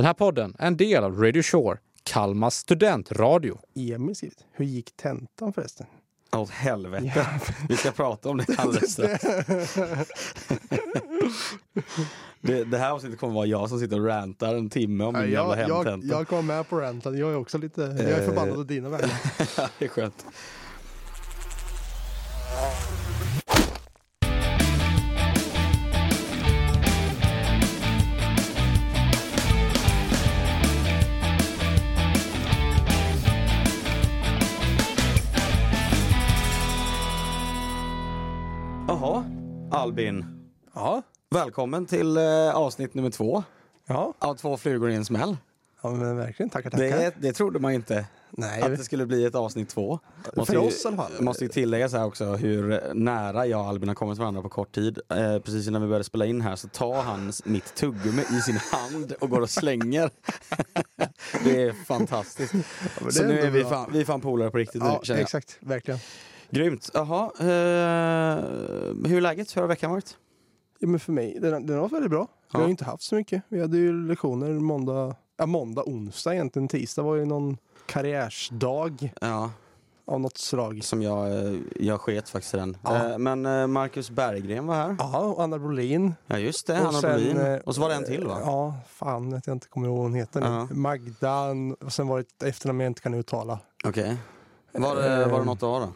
Den här podden är en del av Radio Shore, Kalmars studentradio. Emil skrivit. Hur gick tentan förresten? Åt helvete. Vi ska prata om det alldeles strax. det, det här avsnittet kommer vara jag som sitter och rantar en timme om min jävla jag, jag, hemtenta. jag kom med på ranten. Jag är också lite jag är förbannad åt dina vägar. det är skönt. Albin. Ja, Välkommen till eh, avsnitt nummer två ja. av Två flugor i en smäll. ja men verkligen. Tackar, tackar. Det, det trodde man inte. Nej, Att det skulle bli ett avsnitt två. för oss i alla fall. Måste ju tillägga så här också hur nära jag och Albin har kommit varandra på kort tid. Eh, precis innan vi började spela in här så tar han mitt tuggummi i sin hand och går och slänger. det är fantastiskt. så det är nu är vi fan, vi är fan polare på riktigt nu Ja, jag. exakt. Verkligen. Grymt. Jaha, eh, hur är läget? Hur har veckan varit? Ja, men för mig, den, den var väldigt bra. Vi har ju inte haft så mycket. Vi hade ju lektioner måndag, ja, måndag, onsdag egentligen. Tisdag var ju någon karriärsdag Ja, av något slag. som jag, eh, jag sket faktiskt i den. Ja. Eh, men eh, Marcus Berggren var här. Ja, och Anna Brolin. Ja just det, Och Hanna sen, Brolin. Och så var det en till va? Ja, fan att jag inte kommer ihåg vad hon heter nu. Ja. Magda, och sen var det ett efternamn jag inte kan uttala. Okej. Var, det- var det något att ha då?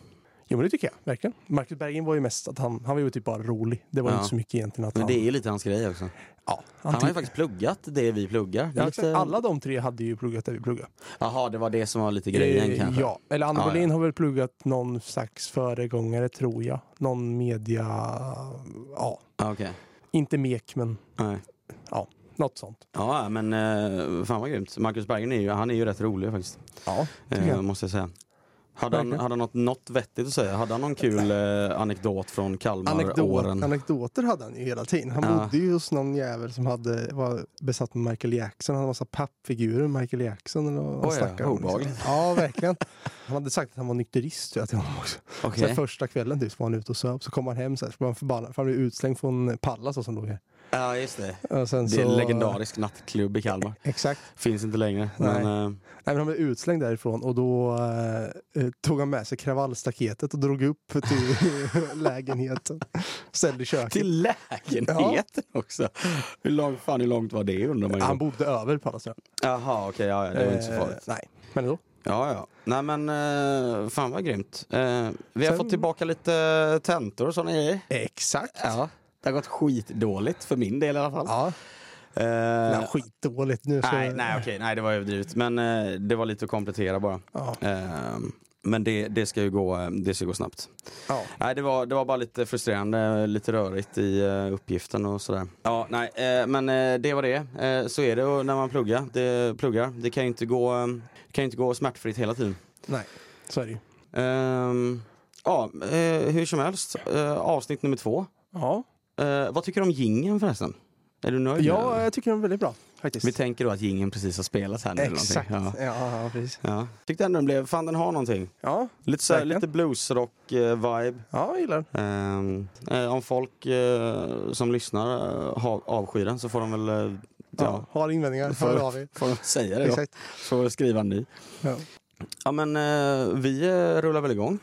Jo men det tycker jag, verkligen. Marcus Berggren var ju mest att han, han var ju typ bara rolig. Det var Ja. inte så mycket egentligen att Men han... det är ju lite hans grej också. ja, Han har typ- ju faktiskt pluggat det vi pluggar. Ja, lite-. Alla de tre hade ju pluggat det vi pluggade. Jaha, det var det som var lite grejen Eh, kanske? Ja, eller Anna Ja, Brolin ja. har väl pluggat någon slags föregångare tror jag. Någon media, ja, Ah, Okej. inte mek men Nej. något sånt. Ja, men eh, fan vad grymt. Marcus Berggren är ju, han är ju rätt rolig faktiskt. Ja, Eh, måste jag säga. Hade han, hade han något, något vettigt att säga? Hade han någon kul eh, anekdot från Anekdot, Kalmar-åren? anekdoter hade han ju hela tiden. Han Ja. bodde ju hos någon jävel som hade, var besatt med Michael Jackson. Han hade massa pappfigurer med Michael Jackson. Eller vad han Oj, ja, snackade om. obehagligt. Ja, verkligen. Han hade sagt att han var nykterist tror jag, till honom också. Okej. Så första kvällen typ, var han ute och söp. Så kom han hem så här, så blev han förbannad. För han blev utslängd från Pallas som låg här. Ja, just det. Det är en så, legendarisk nattklubb i Kalmar. Exakt. Finns inte längre. Nej. Men, eh, Nej, men han blev utslängd därifrån och då eh, tog han med sig kravallstaketet och drog upp till lägenheten. Ställde i köket. till lägenheten också. Hur långt, fan, hur långt var det undrar man ju. Han bodde över tror jag. Jaha, okej, ja, ja, det var inte så Eh, farligt. Nej, men då. Ja, ja. Nej men eh, fan vad grymt. Eh, vi har Sen- fått tillbaka lite tentor och sådana grejer. Exakt. Ja. Det har gått skitdåligt för min del i alla fall. Ja, Eh, nej, skitdåligt nu. Så, nej, nej okej, nej det var överdrivet. Men eh, det var lite att komplettera bara. Ja, Eh, men det, det, ska ju gå, det ska gå snabbt. ja. Nej, det var, det var bara lite frustrerande, lite rörigt i uh, uppgiften och sådär. Ja, nej, men det var det. Så är det när man pluggar. Det, pluggar. Det kan ju inte gå, kan inte gå smärtfritt hela tiden. nej, så är det ju. Ehm, ja, eh, hur som helst. Eh, avsnitt nummer två. Ja, Eh, vad tycker du om gingen förresten? Är du nöjd? med ja den? jag tycker den är väldigt bra faktiskt. Vi tänker då att gingen precis har spelats här nu. eller Exakt. någonting. Ja. Ja. Precis. Ja. Tyckte ändå den blev, fan den har någonting. Ja, Lite, så lite bluesrock-vibe. ja jag gillar. Ehm, eh, om folk eh, som lyssnar uh, avskyr den så får de väl Ja, ja, har invändningar, Får- hör av er. får de säga det då. Exakt. Får skriva en ny. Ja. Ja men vi rullar väl igång.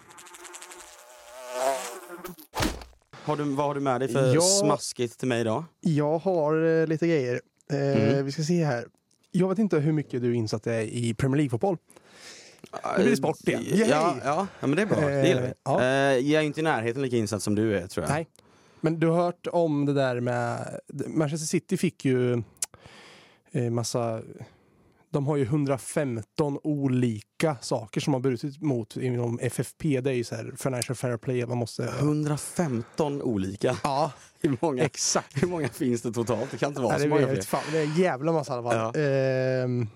Har du, vad har du med dig för Ja. smaskigt till mig idag? Jag har eh, lite grejer. Eh, Mm. Vi ska se här. Jag vet inte hur mycket du är insatt är i Premier League-fotboll. Nu blir det sport igen. Ja, Yay! ja, ja, men det är bra. Det gillar vi. Eh, ja. Eh, jag är inte i närheten lika insatt som du är tror jag. Nej. Men du har hört om det där med... Manchester City fick ju eh, massa... De har ju 115 olika saker som har brutit mot inom FFP. Det är ju så här Financial Fair Play. Man måste... 115 olika. Ja, Hur många, exakt. hur många finns det totalt? Det kan inte vara Nej, så det, många vet, fler. fan, det är en jävla massa i alla fall. Ehm,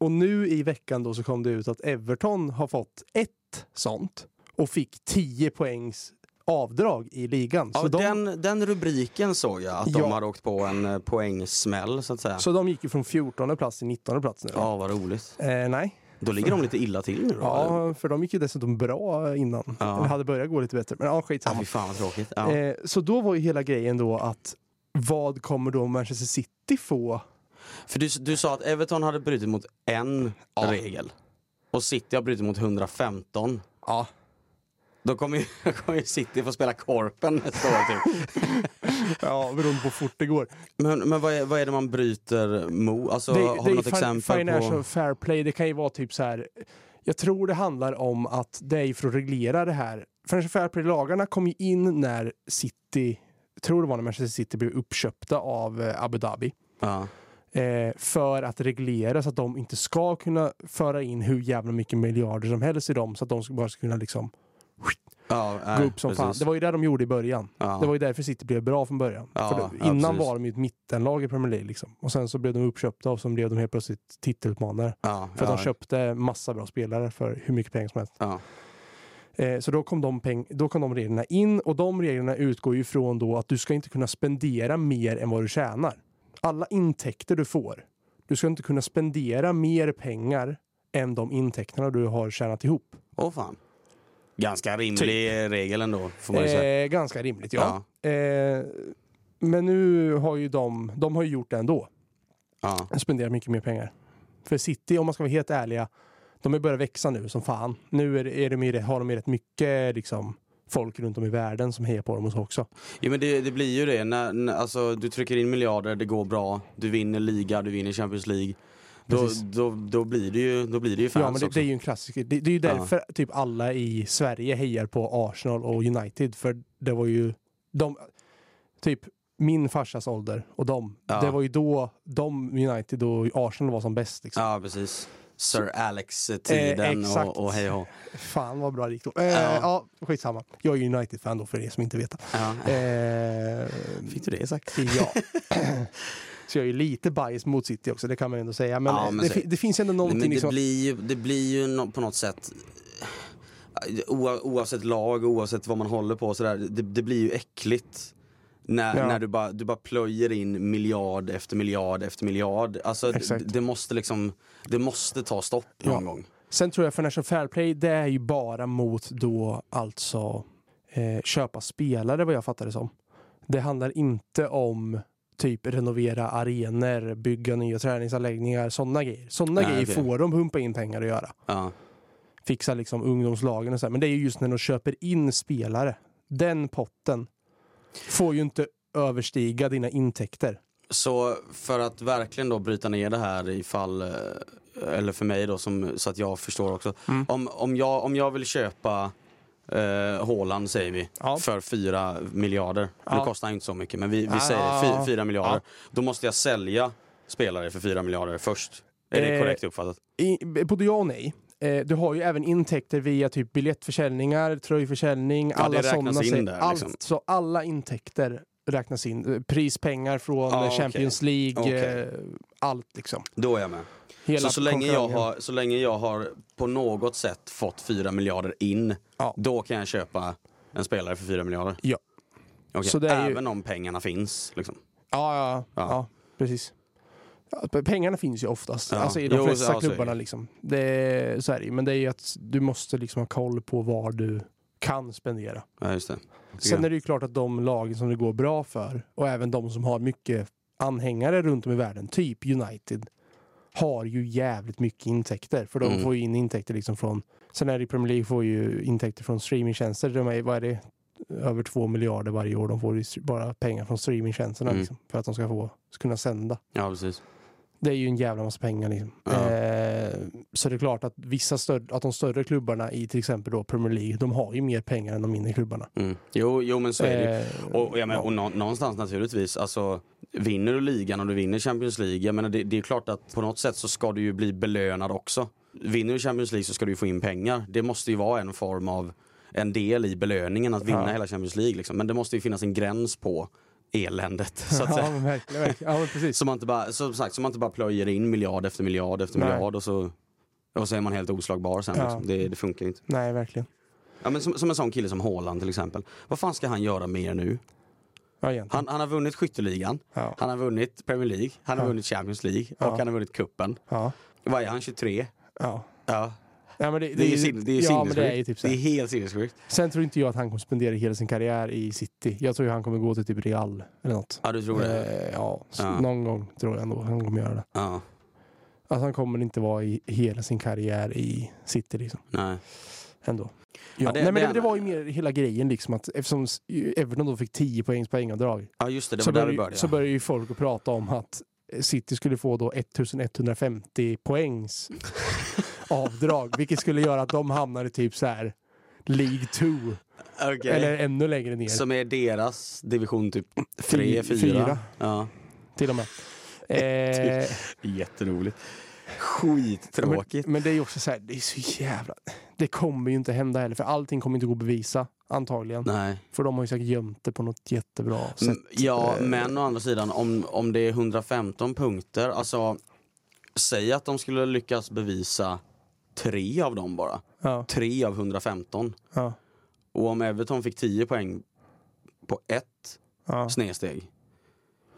och nu i veckan då så kom det ut att Everton har fått ett sånt och fick 10 poängs avdrag i ligan. Ja, så, de, den, den rubriken såg jag, att de Ja. hade åkt på en eh, poängsmäll så att säga. så de gick ju från 14 plats till 19 plats nu. Ja, vad roligt. Eh, nej, Då ligger de lite illa till nu då? eller? ja, för de gick ju dessutom bra innan. Ja. Eller hade börjat gå lite bättre. Men ja, Ja, skitsamma. fy fan vad tråkigt. Ja. Eh, så då var ju hela grejen då att vad kommer då Manchester City få För du, du sa att Everton hade brutit mot en Ja. regel. Och City har brutit mot 115. Ja. Då kommer ju, kommer ju City få spela Korpen nästa år typ. ja, beroende på hur fort det går. Men, men vad, är, vad är det man bryter mot? Alltså, har vi något exempel financial på... fair play, det kan ju vara typ så här. Jag tror det handlar om att det är för att reglera det här. Financial fair play-lagarna kom ju in när City, tror det var när Manchester City blev uppköpta av eh, Abu Dhabi. Ja, Eh, för att reglera så att de inte ska kunna föra in hur jävla mycket miljarder som helst i dem så att de bara ska kunna liksom ja, nej, gå upp som fan. precis. Det var ju det de gjorde i början. ja. Det var ju därför City blev bra från början. Ja, För innan var de ju ett mittenlag i Premier League. Liksom. Och sen så blev de uppköpta och så blev de helt plötsligt titelutmanare. För att de köpte massa bra spelare för hur mycket pengar som helst. Eh, så då kom, de peng- då kom de reglerna in och de reglerna utgår ju från då att du ska inte kunna spendera mer än vad du tjänar. Alla intäkter du får. Du ska inte kunna spendera mer pengar än de intäkterna du har tjänat ihop. åh fan. Ganska rimlig regel ändå, får man ju säga. Typ. Eh, ganska rimligt, ja. Eh, men nu har ju de, de har ju gjort det ändå. Ja. Spenderat mycket mer pengar. För City, om man ska vara helt ärliga, de har börjat växa nu som fan. Nu är, är de har de ju rätt mycket liksom, folk runt om i världen som hejar på dem och så också. Jo men det, det blir ju det, när, när, alltså, du trycker in miljarder, det går bra, du vinner liga, du vinner Champions League. Då, då, då, blir det ju, då blir det ju fans ja, men det, också. det är ju en klassiker. Det, det är ju därför typ alla i Sverige hejar på Arsenal och United. För det var ju de, typ min farsas ålder och de. Ja. Det var ju då de United och Arsenal var som bäst. Liksom. Ja precis. Sir Alex-tiden Eh, och, och hej och. Fan vad bra det gick då. Eh, Ja. ja. skitsamma. Jag är United-fan då för er som inte vet. Ja. Eh, Fick du det sagt? ja. Så jag är ju lite bias mot City också, det kan man ändå säga. Men, Ja, men det, det finns ändå någonting men det, liksom... blir ju, det blir ju nå- på något sätt oa- Oavsett lag, oavsett vad man håller på och sådär, det, det blir ju äckligt. När, Ja. när du, bara, du bara plöjer in miljard efter miljard efter miljard. Alltså det, måste liksom, det måste ta stopp någon Ja. gång. Sen tror jag Financial Fair Play, det är ju bara mot då alltså eh, köpa spelare vad jag fattar det som. Det handlar inte om typ renovera arenor, bygga nya träningsanläggningar, sådana grejer. Sådana grejer okej. får de pumpa in pengar att göra. Ja. Fixa liksom ungdomslagen och så här. Men det är ju just när de köper in spelare. Den potten får ju inte överstiga dina intäkter. Så för att verkligen då bryta ner det här ifall, eh, eller för mig då som, så att jag förstår också. Mm. Om, om, jag, om jag vill köpa eh, säger vi, Ja. för 4 miljarder. Ja. Nu kostar inte så mycket men vi, vi Ja. säger 4 miljarder. Ja. Då måste jag sälja spelare för 4 miljarder först. Är det Eh, korrekt uppfattat? I, både ja och nej. Eh, du har ju även intäkter via typ biljettförsäljningar, tröjförsäljning, Ja, alla sådana. in där, allt, liksom. Så alla intäkter räknas in. Eh, Prispengar från Ja, eh. Champions League, Okej. eh, allt liksom. Då är jag med. Hela Så, så, länge jag har, så länge jag har på något sätt fått 4 miljarder in, Ja. då kan jag köpa en spelare för 4 miljarder? Ja. Okej, Så det är ju- Även om pengarna finns? Liksom. Ja, ja. Ja. ja precis. P- pengarna finns ju oftast, Ja. alltså i de Jo, flesta ja, klubbarna. Liksom. Det är, så är det. Men det är ju att du måste liksom ha koll på vad du kan spendera. Ja, just det. Sen är det ju klart att de lagen som det går bra för och även de som har mycket anhängare runt om i världen, typ United, har ju jävligt mycket intäkter. För de Mm. får ju in intäkter liksom från, sen är det i Premier League får ju intäkter från streamingtjänster. De är, vad är det? Över två miljarder varje år. De får ju bara pengar från streamingtjänsterna Mm. liksom, för att de ska få kunna sända. Ja, precis. Det är ju en jävla massa pengar. Liksom. Ja. Eh, så det är klart att vissa större, att de större klubbarna i till exempel då Premier League, de har ju mer pengar än de mindre klubbarna. Mm. Jo, jo, men så är det. Eh, Och, ja, men, ja. och nå- någonstans naturligtvis, alltså, vinner du ligan och du vinner Champions League, jag menar, det, det är klart att på något sätt så ska du ju bli belönad också. Vinner du Champions League så ska du ju få in pengar. Det måste ju vara en form av, en del i belöningen att vinna hela Champions League. Liksom. Men det måste ju finnas en gräns på eländet. Så att ja, säga. men verkligen, verkligen. Ja, precis. Så man inte bara, som sagt, så man inte bara plöjer in miljard efter miljard efter Nej. miljard och så, och så är man helt oslagbar sen. Ja. Liksom. Det, det funkar inte. Nej, verkligen. Ja, men som, som en sån kille som Haaland till exempel. Vad fan ska han göra mer nu? Ja. Han, han har vunnit skytteligan, Ja. han har vunnit Premier League, han har Ja. vunnit Champions League och Ja. han har vunnit kuppen. Ja. Vad är han, 23? Ja. Ja. Ja, men det, Det är, ju sin- det är ja, men det är ju typ så det är helt sinnessjukt. Sen tror inte jag att han kommer spendera hela sin karriär i City. Jag tror ju han kommer gå till typ Real eller något. Ja, du tror det? Eh, ja, så Ja. någon gång tror jag ändå han kommer göra det. Ja, Alltså han kommer inte vara i hela sin karriär i City liksom. nej. Ändå. Ja, Ja, det- Nej, men det det, det var ju mer hela grejen liksom att eftersom Everton då fick 10 poängs poängavdrag Ja, just det. Det så, var där vi började, började. så började ju folk att prata om att City skulle få då 1150 poängs avdrag, vilket skulle göra att de hamnade typ så här League 2 Okej. eller ännu längre ner. Som är deras division typ Fy- 3, 4. fyra. Ja. till och med. Eh, Jätteroligt. men, Skittråkigt. men det är ju också så här, det är så jävla... Det kommer ju inte hända heller, för allting kommer inte gå att bevisa, antagligen. Nej. För de har ju säkert gömt det på något jättebra sätt. Mm, Ja, Eh, men å andra sidan om, om det är 115 punkter, alltså säg att de skulle lyckas bevisa tre av dem bara. Ja, Tre av 115. ja, Och om Everton fick 10 poäng på ett ja. snedsteg.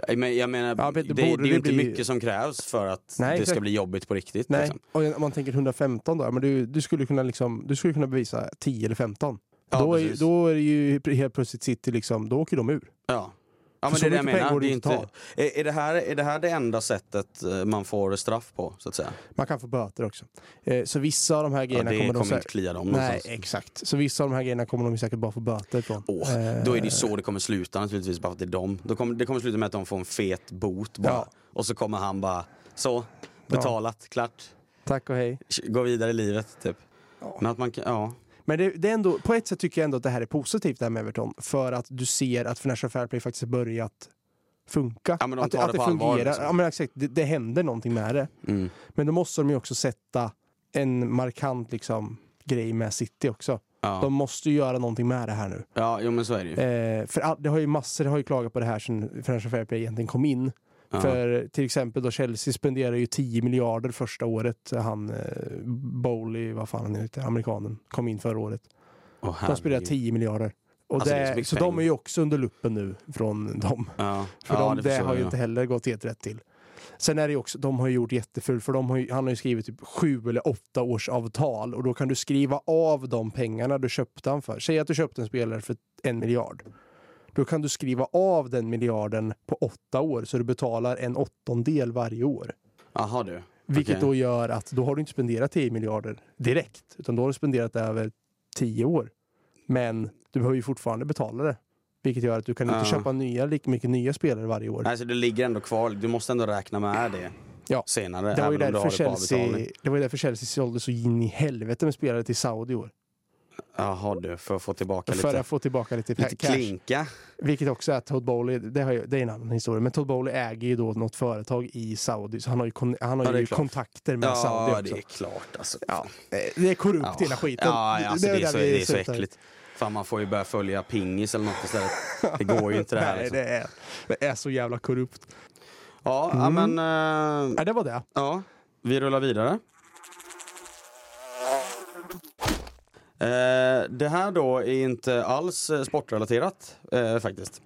Jag men- jag menar, Ja, det, det det, är ju det inte bli- mycket som krävs för att Nej, det ska bli jobbigt på riktigt. Nej, Liksom. och om man tänker 115 då, men du, du, skulle kunna liksom, du skulle kunna bevisa 10 eller 15. Ja, då, är, då är det ju helt plötsligt City, liksom, då åker de ur. Ja. Ja, men det är det jag menar. Det är, inte är, är, det här, är det här det enda sättet eh, man får straff på, så att säga? Man kan få böter också. Eh, så vissa av de här Ja, grejerna det kommer kommer, de säkert... klia dem Nej, någonstans. exakt. Så vissa av de här grejerna kommer de säkert bara få böter från. Åh, Eh, då är det ju så det kommer sluta naturligtvis, bara för att det är dem. Då kommer, det kommer sluta med att de får en fet bot bara. Ja. Och så kommer han bara, så, betalat, klart, Tack och hej. gå vidare i livet typ. Ja. Men att man kan, ja. Men det, det är ändå, på ett sätt tycker jag ändå att det här är positivt det här med Everton. För att du ser att Financial Fair Play faktiskt har börjat funka. Ja, men de att, tar att det det fungerar. liksom. Ja, men exakt, det, det händer någonting med det. Mm. Men då måste de ju också sätta en markant liksom, grej med City också. Ja. De måste ju göra någonting med det här nu. ja, jo men så är det ju. Eh, för all, det har ju massor har ju klagat på det här sedan Financial Fair Play egentligen kom in. Ja. För till exempel då Chelsea spenderar ju 10 miljarder första året. Han eh, Bowley, vad fan han heter, amerikanen, kom in förra året. Åh, De spenderar herregud. 10 miljarder. Och Alltså, det så det, så pengar. de är ju också under luppen nu från dem. Ja, För ja, de, det, förstår har ju inte heller gått helt rätt till. Sen är det ju också, de har ju gjort jättefult för de har ju, han har ju skrivit typ sju eller åtta års avtal och då kan du skriva av de pengarna du köpte han för. Säg att du köpte en spelare för en miljard. Då kan du skriva av den miljarden på åtta år så du betalar en åttondel varje år. Jaha du. Vilket Okej. då gör att då har du inte spenderat 10 miljarder direkt utan då har du spenderat över 10 år. Men du behöver ju fortfarande betala det. Vilket gör att du kan inte Ja. köpa nya, lika mycket nya spelare varje år. Alltså det ligger ändå kvar, du måste ändå räkna med det Ja. senare. Det var, ju därför Chelsea, det var ju därför Chelsea sålde så in i helvete med spelare till Saudi i år. Jaha du, för att få tillbaka För lite, att få tillbaka lite, lite cash. klinka. Vilket också är att Todd Bowley, det, har ju, det är en annan historia, men Todd Bowley äger ju då något företag i Saudi. Så han har ju, kon, han har Ja, det ju kontakter med Ja, Saudi det också. är klart alltså. Ja, eh, det är korrupt Ja. hela skiten. Ja, ja, alltså, det, är där så, det är så äckligt. Fan man får ju börja följa pingis eller något istället. Det går ju inte det här. Nej, Liksom. det är, det är så jävla korrupt. Ja, ja, Mm. men eh, Nej, det var det. ja, vi rullar vidare. Eh, det här då är inte alls eh, sportrelaterat eh, faktiskt.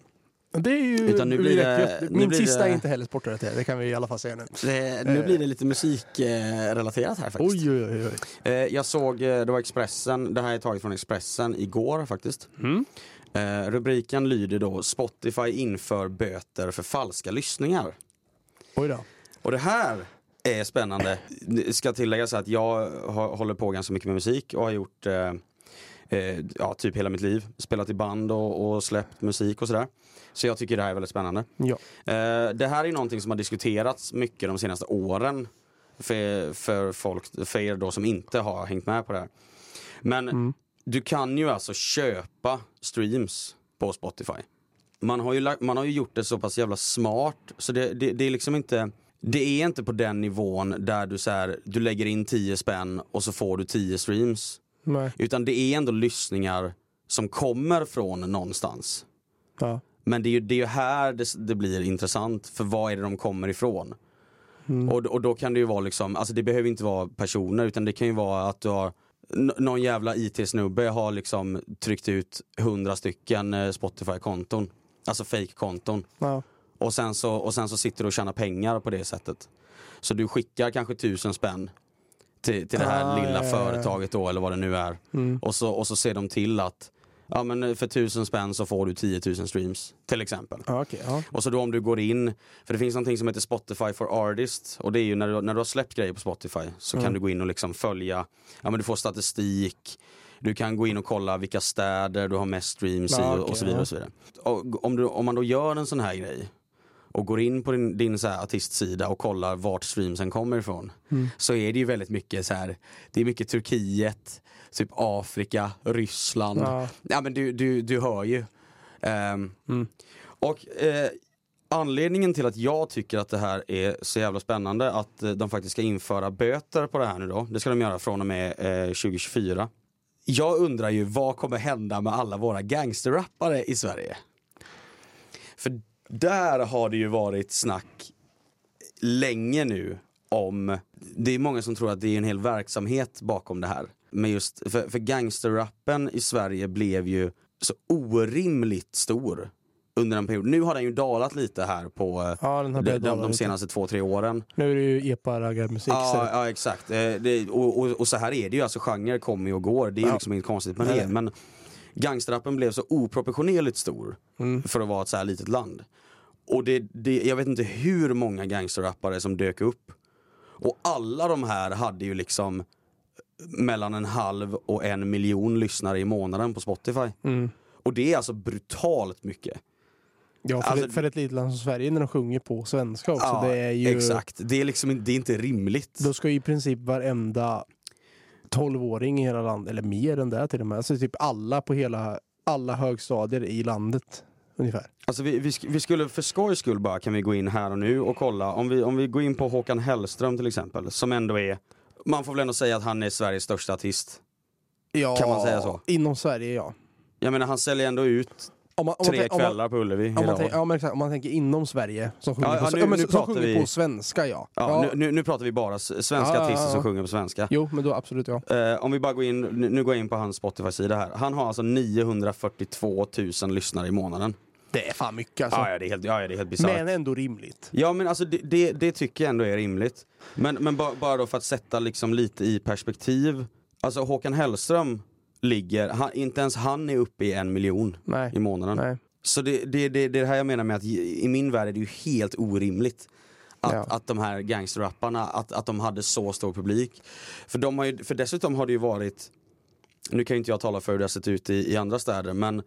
Det är ju... Utan nu blir det- nu Min blir sista det- är inte heller sportrelaterad, det kan vi i alla fall säga nu. Det, nu blir det lite musikrelaterat här faktiskt. Oj, oj, oj. Eh, jag såg, eh, det var Expressen, det här är taget från Expressen igår faktiskt. Mm. Eh, rubriken lyder då Spotify inför böter för falska lyssningar. Oj då. Och det här är spännande. Det ska tilläggas att jag håller på ganska mycket med musik och har gjort eh, eh, ja, typ hela mitt liv. Spelat i band och, och släppt musik och sådär. Så jag tycker det här är väldigt spännande. Ja. Eh, det här är någonting som har diskuterats mycket de senaste åren. För, för folk, för er då som inte har hängt med på det här. Men Mm. du kan ju alltså köpa streams på Spotify. Man har ju, man har ju gjort det så pass jävla smart så det, det, det är liksom inte det är inte på den nivån där du, så här, du lägger in 10 spänn och så får du 10 streams. Nej. Utan det är ändå lyssningar som kommer från någonstans. Ja. Men det är ju, det är här det, det blir intressant, för var är det de kommer ifrån? Mm. Och, och då kan det ju vara liksom, alltså det behöver inte vara personer utan det kan ju vara att du har någon jävla IT-snubbe har liksom tryckt ut hundra stycken eh, Spotify-konton. Alltså fake-konton. Ja. Och sen, så, och sen så sitter du och tjänar pengar på det sättet. Så du skickar kanske tusen spänn till, till det här Ah, lilla ja, ja, företaget då eller vad det nu är. Mm. Och så, och så ser de till att ja, men för tusen spänn så får du 10 000 streams till exempel. Ja, okej, ja. Och så då om du går in, för det finns någonting som heter Spotify for Artists och det är ju när du, när du har släppt grejer på Spotify så kan Mm. du gå in och liksom följa, ja men du får statistik, du kan gå in och kolla vilka städer du har mest streams i Ja, och, okej, och så vidare. Och så vidare. Och om, du, om man då gör en sån här grej och går in på din, din så här artistsida och kollar vart streamsen kommer ifrån Mm. så är det ju väldigt mycket så här, det är mycket Turkiet, typ Afrika, Ryssland. Ja. Ja men du, du, du hör ju. Ehm, Mm. Och eh, anledningen till att jag tycker att det här är så jävla spännande att eh, de faktiskt ska införa böter på det här nu då. Det ska de göra från och med eh, 2024. Jag undrar ju vad kommer hända med alla våra gangsterrappare i Sverige? För där har det ju varit snack länge nu om, det är många som tror att det är en hel verksamhet bakom det här. Men just, för, för gangsterrappen i Sverige blev ju så orimligt stor under en period. Nu har den ju dalat lite här på Ja, de, de, de lite. senaste två, tre åren. Nu är det ju epa-raggarmusik Ja, ja exakt. Eh, Det, och, och, och så här är det ju, alltså genre kommer och går. Det är Ja. liksom inget konstigt med det. Men gangsterrappen blev så oproportionerligt stor Mm. för att vara ett så här litet land. Och det, det, jag vet inte hur många gangsterrappare som dök upp. Och alla de här hade ju liksom mellan en halv och en miljon lyssnare i månaden på Spotify. Mm. Och det är alltså brutalt mycket. Ja, för, Alltså- ett, för ett litet land som Sverige när de sjunger på svenska också. Ja, det är ju, Exakt, det är liksom det är inte rimligt. Då ska ju i princip varenda 12-åring i hela landet, eller mer än det till och med, alltså typ alla på hela, alla högstadier i landet ungefär. Alltså vi, vi, vi skulle för skojs skull bara kan vi gå in här och nu och kolla, om vi, om vi går in på Håkan Hellström till exempel, som ändå är, man får väl ändå säga att han är Sveriges största artist. Ja, Kan man säga så? Inom Sverige ja. Jag menar han säljer ändå ut Om man, om tre man, kvällar på Ullevi om man, tänk, ja, men exakt, om man tänker inom Sverige som sjunger, Ja, på, ja, nu- ja, men, nu som sjunger vi- på svenska ja. Ja, Nu, nu, nu pratar vi bara svenska Ja, ja, artister ja. som sjunger på svenska. Jo, men då absolut ja. Eh, om vi bara går in, nu går jag in på hans Spotify-sida här. Han har alltså 942 000 lyssnare i månaden. Det är fan mycket alltså. Ja, ja, det är helt, ja, ja, det är helt bisarrt. men ändå rimligt. Ja men alltså det, det, det tycker jag ändå är rimligt. Men, men ba, bara då för att sätta liksom lite i perspektiv. Alltså Håkan Hellström ligger, han, inte ens han är uppe i en miljon Nej. i månaden. Nej. Så det, det, det, det är det här jag menar med att i min värld är det ju helt orimligt. Att, Ja. att de här gangsterrapparna, att, att de hade så stor publik. För, de har ju, för dessutom har det ju varit, nu kan ju inte jag tala för hur det har sett ut i, i andra städer men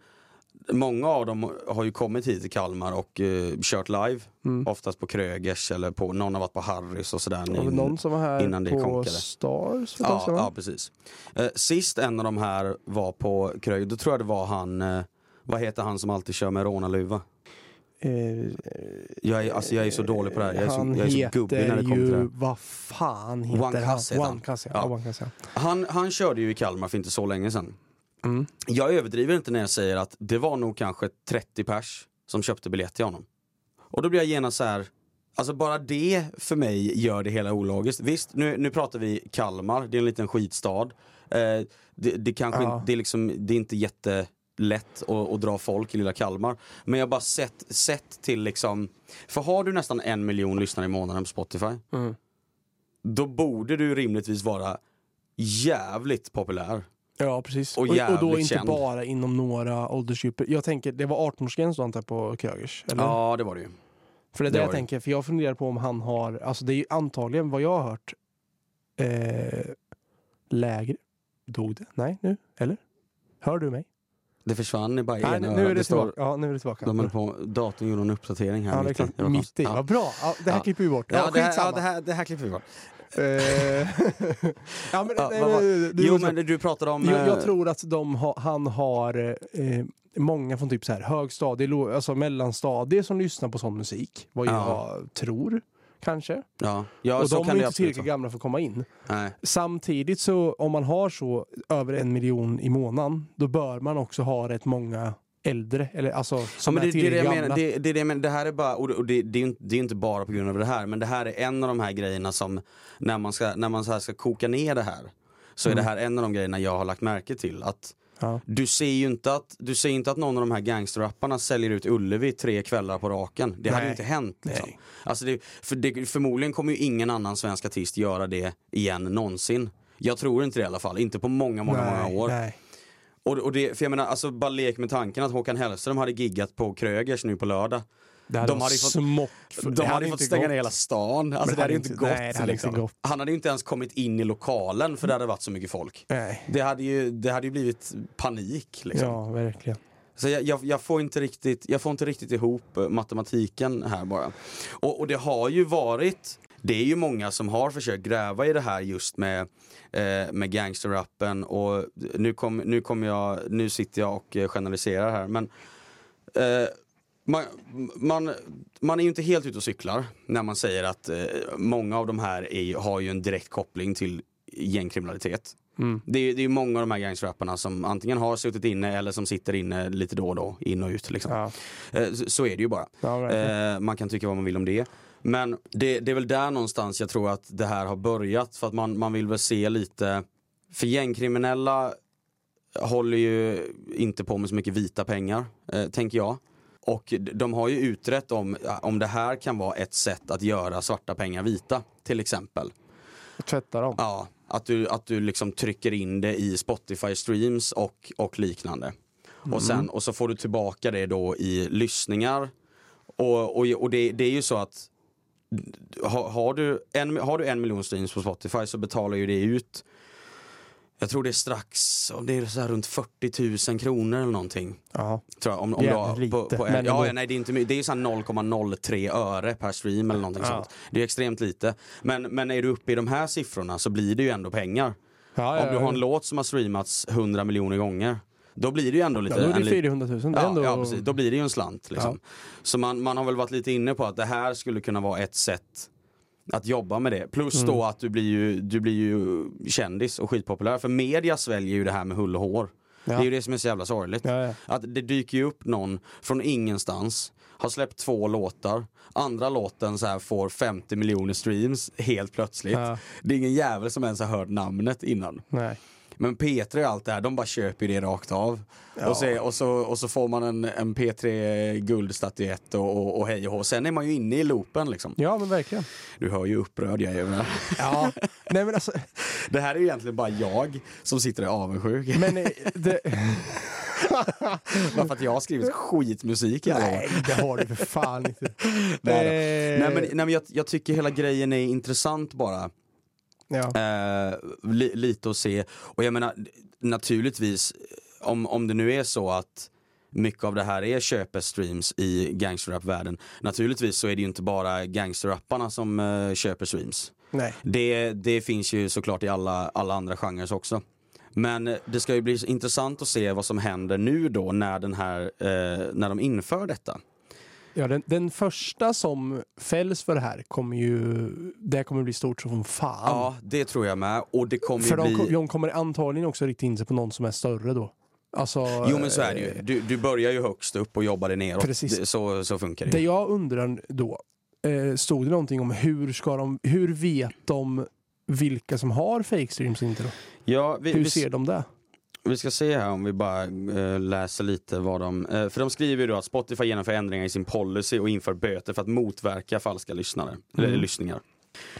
Många av dem har ju kommit hit till Kalmar och eh, kört live. Mm. Oftast på Krögers eller på, någon har varit på Harrys och sådär. Var väl någon som var här innan det på konkade. Stars Ja, ja precis. Eh, sist en av de här var på Kröger, då tror jag det var han, eh, vad heter han som alltid kör med rånarluva? Eh, Jag är, alltså jag är så dålig på det här, jag är så, jag är så gubbig när det kommer till det här. vad fan heter One han? One Cuss, ja. Ja. Han, han körde ju i Kalmar för inte så länge sedan. Mm. Jag överdriver inte när jag säger att det var nog kanske 30 pers som köpte biljett till honom. Och då blir jag genast så här. Alltså bara det för mig gör det hela ologiskt. Visst, nu, nu pratar vi Kalmar, det är en liten skitstad. Eh, det, det kanske Ja. inte, det är liksom, det är inte jättelätt att, att dra folk i lilla Kalmar. Men jag har bara sett, sett till liksom, för har du nästan en miljon lyssnare i månaden på Spotify, Mm. då borde du rimligtvis vara jävligt populär. Ja, precis. Och Och, och, då inte känd. bara inom några åldersgrupper. Jag tänker, det var 18-årsgräns då antar jag på Krögers? Eller? Ja, det var det ju. För det är det det jag det. tänker, för jag funderar på om han har, alltså det är ju antagligen vad jag har hört, eh, lägre. Dog det? Nej, nu? Eller? Hör du mig? Det försvann i bara Nej, nu, är det tillbaka. Ja, nu är det tillbaka. De på, datorn gjorde en uppdatering här ja, mitt i. Mitt i. Ja. Vad bra. Ja, det här Ja. klipper vi bort. Ja, det här, ja det, här, det här klipper vi bort. Eh, ja, men, nej, var- men, du, Jo men du pratade om... jag, eh, jag tror att ha, han har eh, många från typ så här högstadie, alltså mellanstadie som lyssnar på sån musik. Vad Ja. jag tror, kanske. Ja, ja och så de kan är inte tillräckligt gamla för att komma in. Nej. Samtidigt så om man har så över en miljon i månaden, då bör man också ha rätt många äldre, eller alltså Ja, som men är det, det, är det, tillräckligt jag gamla. menar, det, det, är det, jag menar, det här är bara, och det, det, är ju inte, det är inte bara på grund av det här, men det här är en av de här grejerna som, när man ska, när man så ska koka ner det här, så är Mm. det här en av de grejerna jag har lagt märke till. Att Ja. Du ser ju inte att, du ser inte att någon av de här gangsterrapparna säljer ut Ullevi tre kvällar på raken. Det hade Nej. ju inte hänt. Liksom. Nej. Alltså det, för det, förmodligen kommer ju ingen annan svensk artist göra det igen någonsin. Jag tror inte det i alla fall, inte på många, många, många år. Nej. Och, och det, för jag menar, alltså bara lek med tanken att Håkan Hellström hade giggat på Krögers nu på lördag. Det hade De hade fått- smock. De det hade, fått stänga gått. ner hela stan. Alltså, det det hade hade ju inte gått. nej, det hade liksom. inte gått. Han hade ju inte ens kommit in i lokalen för det hade varit så mycket folk. Nej. Det hade ju, det hade ju blivit panik. Liksom. Ja, verkligen. Så jag, jag, jag, får inte riktigt, jag får inte riktigt ihop eh, matematiken här bara. Och, och det har ju varit, det är ju många som har försökt gräva i det här just med, eh, med gangsterrappen och nu, kom, nu, kommer jag, nu sitter jag och eh, generaliserar här men eh, man, man, man är ju inte helt ute och cyklar när man säger att eh, många av de här är, har ju en direkt koppling till gängkriminalitet. Mm. Det är, det är många av de här gangsterrapparna som antingen har suttit inne eller som sitter inne lite då och då, in och ut. Liksom. Ja. Eh, så, så är det ju bara. Ja. Eh, man kan tycka vad man vill om det. Men det, det är väl där någonstans jag tror att det här har börjat för att man, man vill väl se lite, för gängkriminella håller ju inte på med så mycket vita pengar, eh, tänker jag. Och de har ju utrett om, om det här kan vara ett sätt att göra svarta pengar vita, till exempel. Tvätta dem. Ja, att du, att du liksom trycker in det i Spotify streams och, och liknande. Och, sen, och så får du tillbaka det då i lyssningar. Och, och, och det, det är ju så att har, har, du en, har du en miljon streams på Spotify så betalar ju det ut jag tror det är strax, om det är så här runt 40 000 kronor eller någonting. Ja. Tror jag, om, om Jävligt på, lite, på men en, ja, nej, det är inte Det är så här 0,03 öre per stream eller någonting Ja. sånt. Det är extremt lite. Men, men är du uppe i de här siffrorna så blir det ju ändå pengar. Ja, Om du har en låt som har streamats 100 miljoner gånger, då blir det ju ändå lite... Ja, då en det li- 400 000. Det Ja, ändå... ja, precis. Då blir det ju en slant. Liksom. Så man, man har väl varit lite inne på att det här skulle kunna vara ett sätt att jobba med det. Plus Mm. då att du blir, ju, du blir ju kändis och skitpopulär. För media sväljer ju det här med hull och hår. Ja. Det är ju det som är så jävla sorgligt. Ja, ja. Att det dyker ju upp någon från ingenstans, har släppt två låtar, andra låten så här får 50 miljoner streams helt plötsligt. Det är ingen jävel som ens har hört namnet innan. Nej. Men P3 och allt det här, de bara köper det rakt av. Ja. Och, så, och, så, och så får man en, en P3 guldstatyett och, och, och hej och hå. Sen är man ju inne i loopen liksom. Ja, men verkligen. Du hör ju upprörd jag är. Ja. Nej, men alltså... Det här är ju egentligen bara jag som sitter och är avundsjuk. Men eh, det... Bara för att jag har skrivit skitmusik i alla år. Nej, det har du för fan inte. Nej. Eh, nej men, nej, men jag, jag tycker hela grejen är intressant bara. Ja. Eh, li, lite att se. Och jag menar naturligtvis, om, om det nu är så att mycket av det här är köpestreams i gangsterrap-världen. Naturligtvis så är det ju inte bara gangsterrapparna som eh, köper streams. Nej. Det, det finns ju såklart i alla, alla andra genrer också. Men det ska ju bli intressant att se vad som händer nu då när, den här, eh, när de inför detta. Ja, den, den första som fälls för det här kommer ju... Det kommer bli stort som fan. Ja, det tror jag med. Och det kommer för ju de, bli... de kommer antagligen också rikta in sig på någon som är större då. Alltså, Jo men så är det ju. Du, du börjar ju högst upp och jobbar dig neråt. Precis. Så, så funkar det Det ju. jag undrar då, eh, stod det någonting om hur ska de, hur vet de vilka som har fake streams inte då? Ja, vi, Hur vi, ser de det? Vi ska se här om vi bara eh, läser lite vad de... Eh, för de skriver ju då att Spotify genomför ändringar i sin policy och inför böter för att motverka falska lyssnare, eller Mm. lyssningar.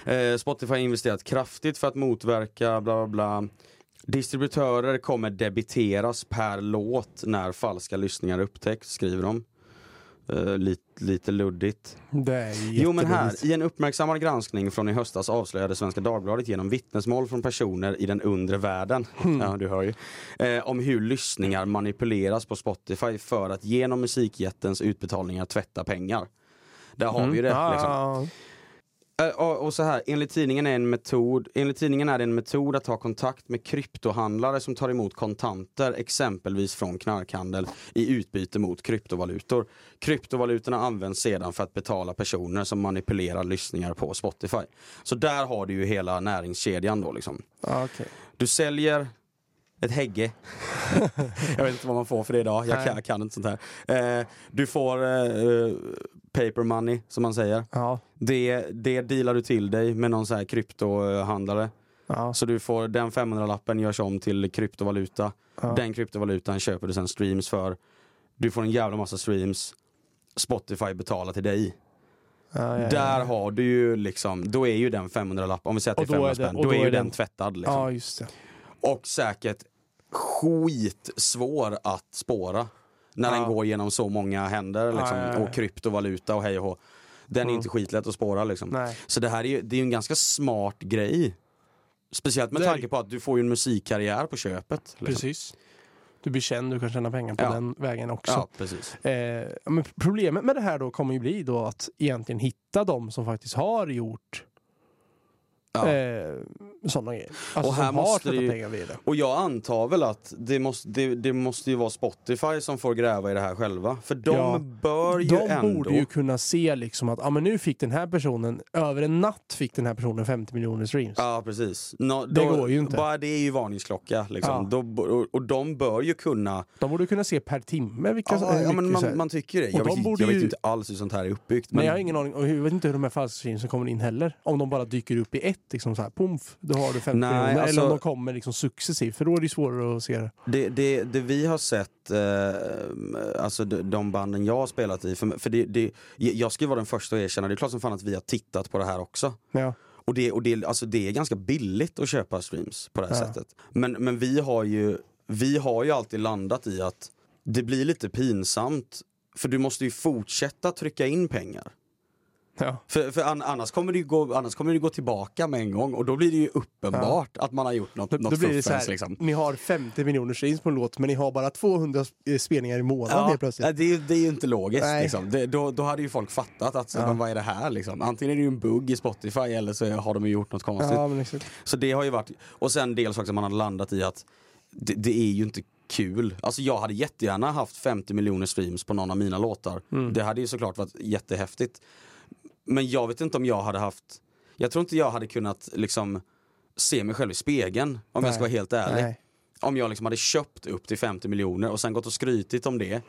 Eh, Spotify har investerat kraftigt för att motverka bla bla bla. Distributörer kommer debiteras per låt när falska lyssningar upptäcks, skriver de. Eh, lite, lite luddigt. Jo men här, i en uppmärksammad granskning från i höstas avslöjade Svenska Dagbladet genom vittnesmål från personer i den undre världen, Hmm. ja du hör ju, eh, om hur lyssningar manipuleras på Spotify för att genom musikjättens utbetalningar tvätta pengar. Där har vi ju det. Mm. Liksom. Eh, Och, så här, enligt tidningen, är en metod, enligt tidningen är det en metod att ta kontakt med kryptohandlare som tar emot kontanter, exempelvis från knarkhandel, i utbyte mot kryptovalutor. Kryptovalutorna används sedan för att betala personer som manipulerar lyssningar på Spotify. Så där har du ju hela näringskedjan då liksom. ja, okej. Du säljer ett hägge. jag vet inte vad man får för det idag, jag kan, jag kan inte sånt här. Eh, du får eh, paper money, som man säger. Ja. Det, det dealar du till dig med någon så här kryptohandlare. Ja, Så du får den 500-lappen görs om till kryptovaluta. ja. Den kryptovalutan köper du sen streams för. Du får en jävla massa streams. Spotify betalar till dig. Ja, ja, ja. Där har du ju liksom, då är ju den 500-lapp, om vi säger att det är Och då 500 är det- spänn, då, då är ju är den den- tvättad. Liksom. Och säkert skitsvår att spåra. När Ja. den går genom så många händer liksom, Ja, ja, och kryptovaluta och hej och hå. Den är Mm. inte skitlätt att spåra liksom. Nej. Så det här är ju, det är en ganska smart grej. Speciellt med Det är tanke på att du får ju en musikkarriär på köpet. Liksom. Precis. Du blir känd, du kan tjäna pengar på Ja. den vägen också. Ja, precis. Eh, men problemet med det här då kommer ju bli då att egentligen hitta de som faktiskt har gjort Ja. eh, sådana grejer. Alltså Och här måste ju-. Och jag antar väl att det måste, det, det måste ju vara Spotify som får gräva i det här själva. För de Ja. bör ju De ändå... borde ju kunna se liksom att ah, men nu fick den här personen, över en natt fick den här personen 50 miljoner streams. Ja precis. Nå- Det då, går ju inte. Bara det är ju varningsklocka. Liksom. Ja. Då, och, och de bör ju kunna... De borde kunna se per timme vilka Ja, ja, men man, man tycker det. Jag, de vet, jag vet ju- inte alls hur sånt här är uppbyggt. Men Men jag har ingen aning, och jag vet inte hur de här falska streamsen kommer in heller. Om de bara dyker upp i ett, liksom så här, pomf, då har du 50 Nej, miljoner. alltså- Eller om de kommer liksom successivt, för då är det svårare att se det. det, det, det vi har sett, eh, alltså de, de banden jag har spelat i, för, för det, det, jag ska vara den första att erkänna, det är klart som fan att vi har tittat på det här också. Ja. Och det, och det, alltså det är ganska billigt att köpa streams på det här Ja. sättet. Men, men vi, har ju, vi har ju alltid landat i att det blir lite pinsamt för du måste ju fortsätta trycka in pengar. Ja. För, för an, annars, kommer det gå, annars kommer det gå tillbaka med en gång och då blir det ju uppenbart att man har gjort något, Då, något då blir det så här, liksom. ni har 50 miljoner streams på en låt, men ni har bara 200 sp- spelningar i månaden helt plötsligt. det, det är ju inte logiskt. Liksom. Det, då, då hade ju folk fattat att Ja. men vad är det här liksom? Antingen är det ju en bugg i Spotify eller så har de ju gjort något konstigt. Ja. Så det har ju varit, och sen dels också man har landat i att det, det är ju inte kul. Alltså jag hade jättegärna haft 50 miljoner streams på någon av mina låtar. Mm. Det hade ju såklart varit jättehäftigt. Men jag vet inte om jag hade haft, jag tror inte jag hade kunnat liksom se mig själv i spegeln om Nej. jag ska vara helt ärlig. Nej. Om jag liksom hade köpt upp till 50 miljoner och sen gått och skrytit om det.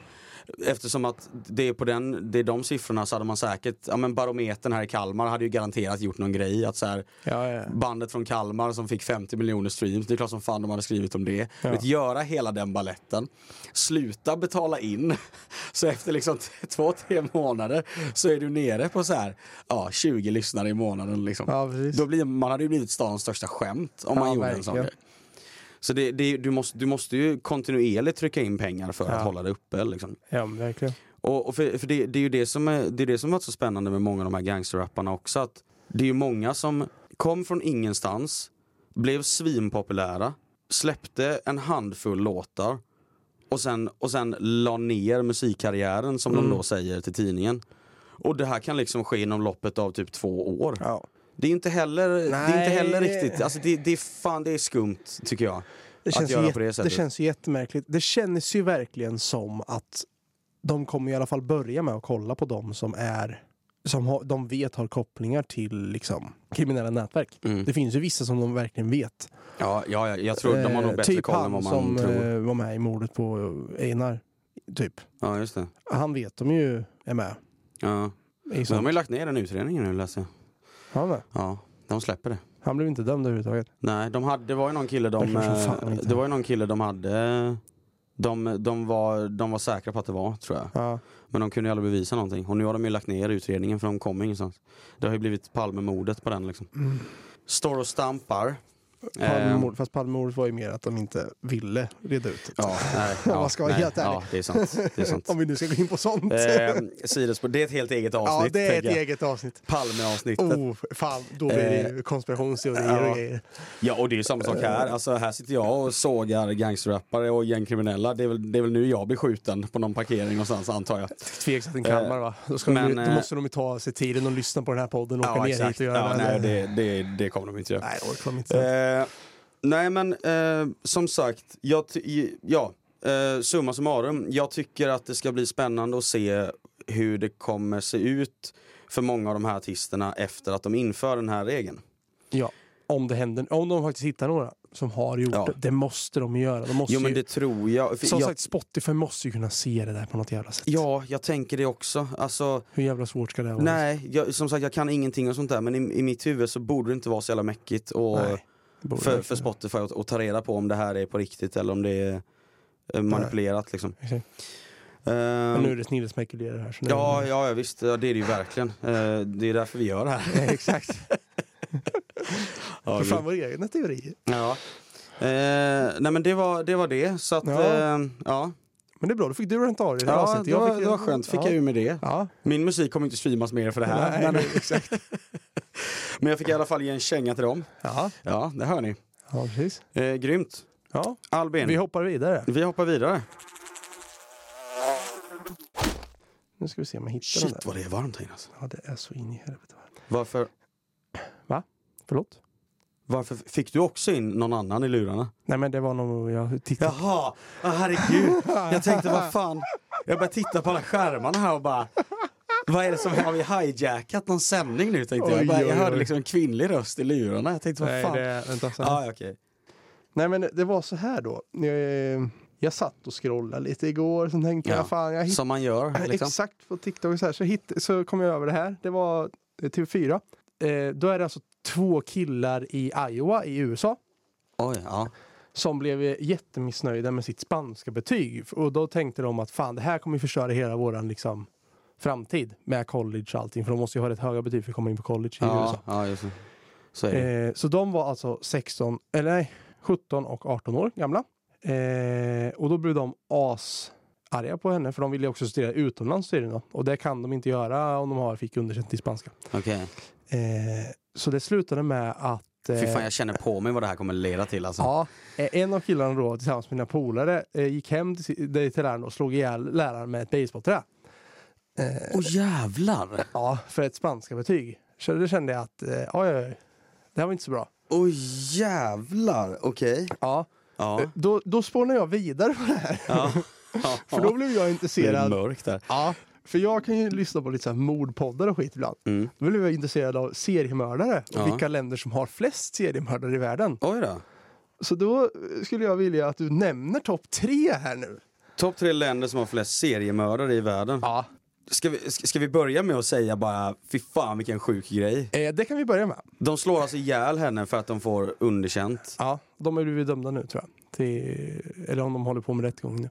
Eftersom att det är på den, det är de siffrorna så hade man säkert, ja men barometern här i Kalmar hade ju garanterat gjort någon grej att så här, Ja, ja. bandet från Kalmar som fick 50 miljoner streams, det är klart som fan de hade skrivit om det. Ja. Vet, göra hela den balletten, sluta betala in, så efter liksom två, tre månader så är du nere på så här, ja, 20 lyssnare i månaden. Liksom. Då blir, man hade ju blivit stans största skämt om man gjorde en sån verkligen. grej. Så det, det, du, måste, du måste ju kontinuerligt trycka in pengar för Ja. att hålla det uppe. Liksom. Ja, verkligen. Och, och för, för det, det är ju det som är, det är det som varit så spännande med många av de här gangsterrapparna också. Att det är ju många som kom från ingenstans, blev svinpopulära, släppte en handfull låtar och sen, och sen la ner musikkarriären som Mm. de då säger till tidningen. Och det här kan liksom ske inom loppet av typ två år. Ja. Det är inte heller, det är inte heller riktigt, alltså det, det är fan det är skumt tycker jag. Det Att känns, göra ju på det jätte, det, sättet. känns ju jättemärkligt. Det känns ju verkligen som att de kommer i alla fall börja med att kolla på dem som är som har, de vet har kopplingar till liksom, kriminella nätverk. Mm. Det finns ju vissa som de verkligen vet. Ja, ja, ja, jag tror de har nog Eh, bättre typ koll än vad man som tror. eh, var med i mordet på Einar. Typ. Ja, just det. Han vet de ju är med. Ja. Men de har ju lagt ner den utredningen nu läser jag. Han, med. Ja, de släpper det. han blev inte dömd överhuvudtaget. Nej, de hade, det var ju någon kille de, eh, det var ju någon kille de hade, de, de, var, de var säkra på att det var, tror jag. Ja. Men de kunde ju aldrig bevisa någonting. Och nu har de ju lagt ner utredningen för de kom ingenstans. Det har ju blivit Palmemordet på den liksom. Mm. Står och stampar. Eh, Palmemord, fast Palmemordet var ju mer att de inte ville reda ut det. Ja, nej, ja, man ska vara nej, helt ärlig. Ja, det är sant. Det är sant. Om vi nu ska gå in på sånt. Eh, sidospår, det är ett helt eget avsnitt. ja, det är ett eget avsnitt. Palme-avsnittet. Oh, fan, då blir det ju konspirationsteorier ja. och grejer. Ja, och det är ju samma sak här. Alltså, här sitter jag och sågar gangsterrappare och gängkriminella. Det är, väl, det är väl nu jag blir skjuten på någon parkering någonstans, antar jag. Tveksamt i Kalmar va? Då, men, de, då eh, måste de ju ta sig tiden och lyssna på den här podden och åka ner hit och göra ja, det. nej, det, det, det kommer de inte göra. Nej, det de inte. Eh, nej, men eh, som sagt, jag ja, eh, summa summarum. Jag tycker att det ska bli spännande att se hur det kommer se ut för många av de här artisterna efter att de inför den här regeln. Ja, om det händer. Om de faktiskt hittar några som har gjort Ja. det. Det måste de göra. De måste Jo men ju, det tror jag. Som jag sagt, Spotify måste ju kunna se det där på något jävla sätt. Ja, jag tänker det också. Alltså, Hur jävla svårt ska det vara? nej, jag, som sagt jag kan ingenting och sånt där men i, i mitt huvud så borde det inte vara så jävla mäckigt. Och, Nej. För, för Spotify att, att ta reda på om det här är på riktigt eller om det är eh, manipulerat liksom. Exakt. Eh, Men nu är det snillespekulerar här. Så ja, ja, ja, visst, ja, det är det ju verkligen. Eh, det är därför vi gör det här. Exakt. Ja, För fan vår egna teori. Ja. Eh, nej men det var det. Var det så att, Ja. ja. Men det är bra, då fick du rent av det här ja det, var, fick- det var skönt, fick ja. jag ur med det. Ja, Min musik kommer inte streamas mer för det här. Nej, men, nej, exakt. men jag fick i alla fall ge en känga till dem. Ja, Ja, det hör ni. ja precis. Eh, grymt. Ja, Albin, vi vi, hoppar vidare. hoppar vidare. Nu ska vi se om jag hittar den Shit där. vad det är varmt här inne alltså. Ja, det är så in i helvete. Varför, Förlåt? Varför fick du också in någon annan i lurarna? Nej men det var nog, jag tittade. Jaha, oh, herregud. Jag tänkte vad fan. Jag började titta på alla skärmarna här och bara vad är det som, har vi hijackat någon sändning nu tänkte jag. Jag, bara, Oj, oj, jag hörde oj. liksom en kvinnlig röst i lurarna. Jag tänkte vad Nej, fan. det, vänta, ja, okej. Nej men det var så här då. Jag, jag satt och scrollade lite igår, så tänkte Ja. jag fan jag hittade Som man gör liksom. Exakt på TikTok så, här, så, hitt, så kom jag över det här. Det var eh, TV4. Eh, då är det alltså två killar i Iowa i USA Oj, ja. som blev jättemissnöjda med sitt spanska betyg. Och då tänkte de att fan det här kommer förstöra hela våran liksom, framtid med college och allting. För de måste ju ha rätt höga betyg för att komma in på college i Ja, USA. ja, just det. Så. Eh, så de var alltså 16, eller nej, 17 och 18 år gamla. Eh, och då blev de as arga på henne för de ville också studera utomlands då. Och det kan de inte göra om de har fick underkänt i spanska. Okej. Eh, så det slutade med att eh, Fy fan, jag känner på mig vad det här kommer leda till alltså. Ja, eh, en av killarna då tillsammans med mina polare eh, gick hem till, till läraren och slog ihjäl läraren med ett basebollträ. Eh, Åh jävlar! ja, för ett spanska betyg. Så det kände jag att, eh, oj, oj, oj, det här var inte så bra. Åh jävlar! Okej. Ja, Ja. eh, då, då spånade jag vidare på det här. ja. ja. För då blev jag det är intresserad. mörkt där. Ja, för jag kan ju lyssna på lite så här mordpoddar och skit ibland. Mm. Då blev jag intresserad av seriemördare och Ja. vilka länder som har flest seriemördare i världen. Oj då. Så då skulle jag vilja att du nämner topp tre här nu. Topp tre länder som har flest seriemördare i världen. Ja. Ska vi, ska vi börja med att säga bara, fy fan vilken sjuk grej. Eh, det kan vi börja med. De slår alltså ihjäl henne för att de får underkänt. Ja, de har blivit dömda nu tror jag. Till, eller om de håller på med rättegång nu.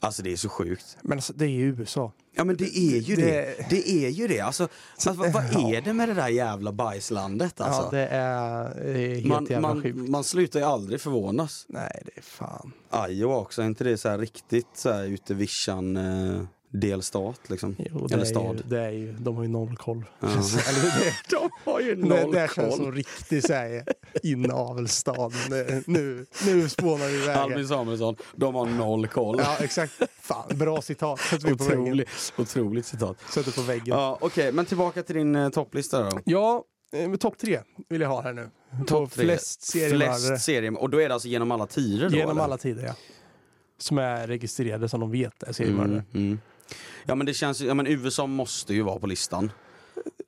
Alltså det är så sjukt. Men alltså, det är ju USA. Ja men det är ju det. Det- Det är ju det. Alltså, alltså vad, vad är det med det där jävla bajslandet alltså? Ja, det är, eh, helt man, jävla man, sjukt. man slutar ju aldrig förvånas. Nej, det är fan. Iowa också, är inte det så här riktigt så här ute vischan eh, delstat liksom? Jo, det Eller är, ju, stad. det är ju, de har ju noll koll. Ja. Eller det, De har ju det, det känns som riktig inavelsstad. Nu, nu, nu spånar vi iväg. Albin Samuelsson, de har noll koll. Ja, exakt. Fan, bra citat. Sätter vi på väggen. Otroligt, citat. Sätter på väggen. Ja, Ja, Okej, men tillbaka till din eh, topplista då. eh, men topp tre vill jag ha här nu. Topp tre. flest seriemördare Flest serier, och då är det alltså genom alla tider då? genom eller? alla tider, ja. Som är registrerade som de vet är seriemördare. Mm, mm. Ja men det känns ja men USA måste ju vara på listan.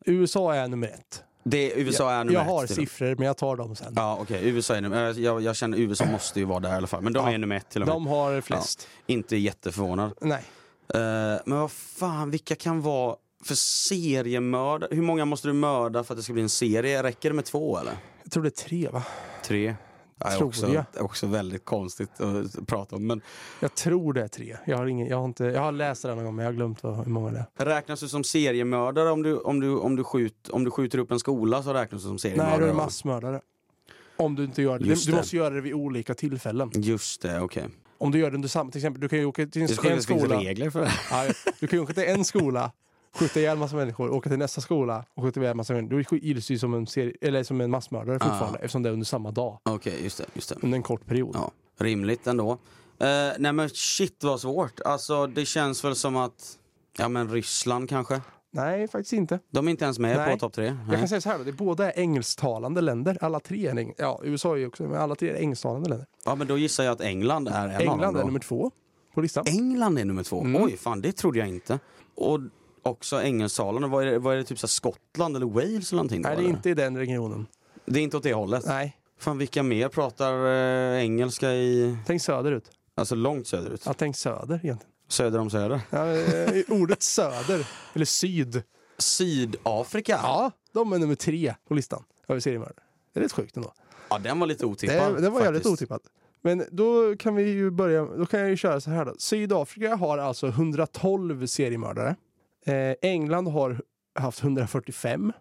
USA är nummer ett. Det, USA är nummer jag ett. har till- siffror, men jag tar dem sen. Ja okej, USA är nummer jag, jag känner USA måste ju vara där i alla fall. Men de Ja. är nummer ett till och med. De har flest. Inte jätteförvånad. Nej. Eh, men vad fan, vilka kan vara för seriemördare? Hur många måste du mörda för att det ska bli en serie? Räcker det med två eller? Jag tror det är tre, va? Tre? Ja, Tror också, jag. också väldigt konstigt att prata om. Men Jag tror det är tre. Jag har, ingen, jag har, inte, jag har läst det någon gång, men jag har glömt vad, hur många det är. räknas du som seriemördare om du, om, du, om, du skjut, om du skjuter upp en skola så räknas du som seriemördare? Nej, då är det massmördare. Om du inte gör det. Du, Just du det. måste göra det vid olika tillfällen. Just det, okej. Om du gör det under samma, till exempel, du kan ju åka till Det en, sjukt en att det finns skola. regler för det. Ja, du kan ju åka till en skola, skjuta ihjäl massa människor, åka till nästa skola och skjuta ihjäl massa människor. Då gills du som en, serie, eller som en massmördare Ah. fortfarande, eftersom det är under samma dag. Okej, just det. Just det. Under en kort period. Ja, rimligt ändå. Uh, nej men shit vad svårt. Alltså det känns väl som att, ja men Ryssland kanske? Nej, faktiskt inte. De är inte ens med Nej. på topp tre? Jag Nej. kan säga så här då, det båda är engelsktalande länder. Alla tre är eng- Ja, USA är ju också, men alla tre är engelsktalande länder. Ja men då gissar jag att England är en av England dem är då. nummer två på listan. England är nummer två? Mm. Oj, fan det trodde jag inte. Och också engelsktalande, vad är det, vad är det typ så här Skottland eller Wales eller någonting? Nej, det är eller? inte i den regionen. det är inte åt det hållet? Nej, Fan vilka mer pratar eh, engelska i, tänk söderut. alltså långt söderut? Ja, tänk söder egentligen. Söder om söder? Ja, eh, ordet söder, eller syd. Sydafrika? Ja, de är nummer tre på listan över seriemördare. Det är rätt sjukt ändå. Ja, den var lite otippad. Det, det var jävligt otippat. Men då kan vi ju börja, då kan jag ju köra så här då. Sydafrika har alltså 112 seriemördare. Eh, England har haft 145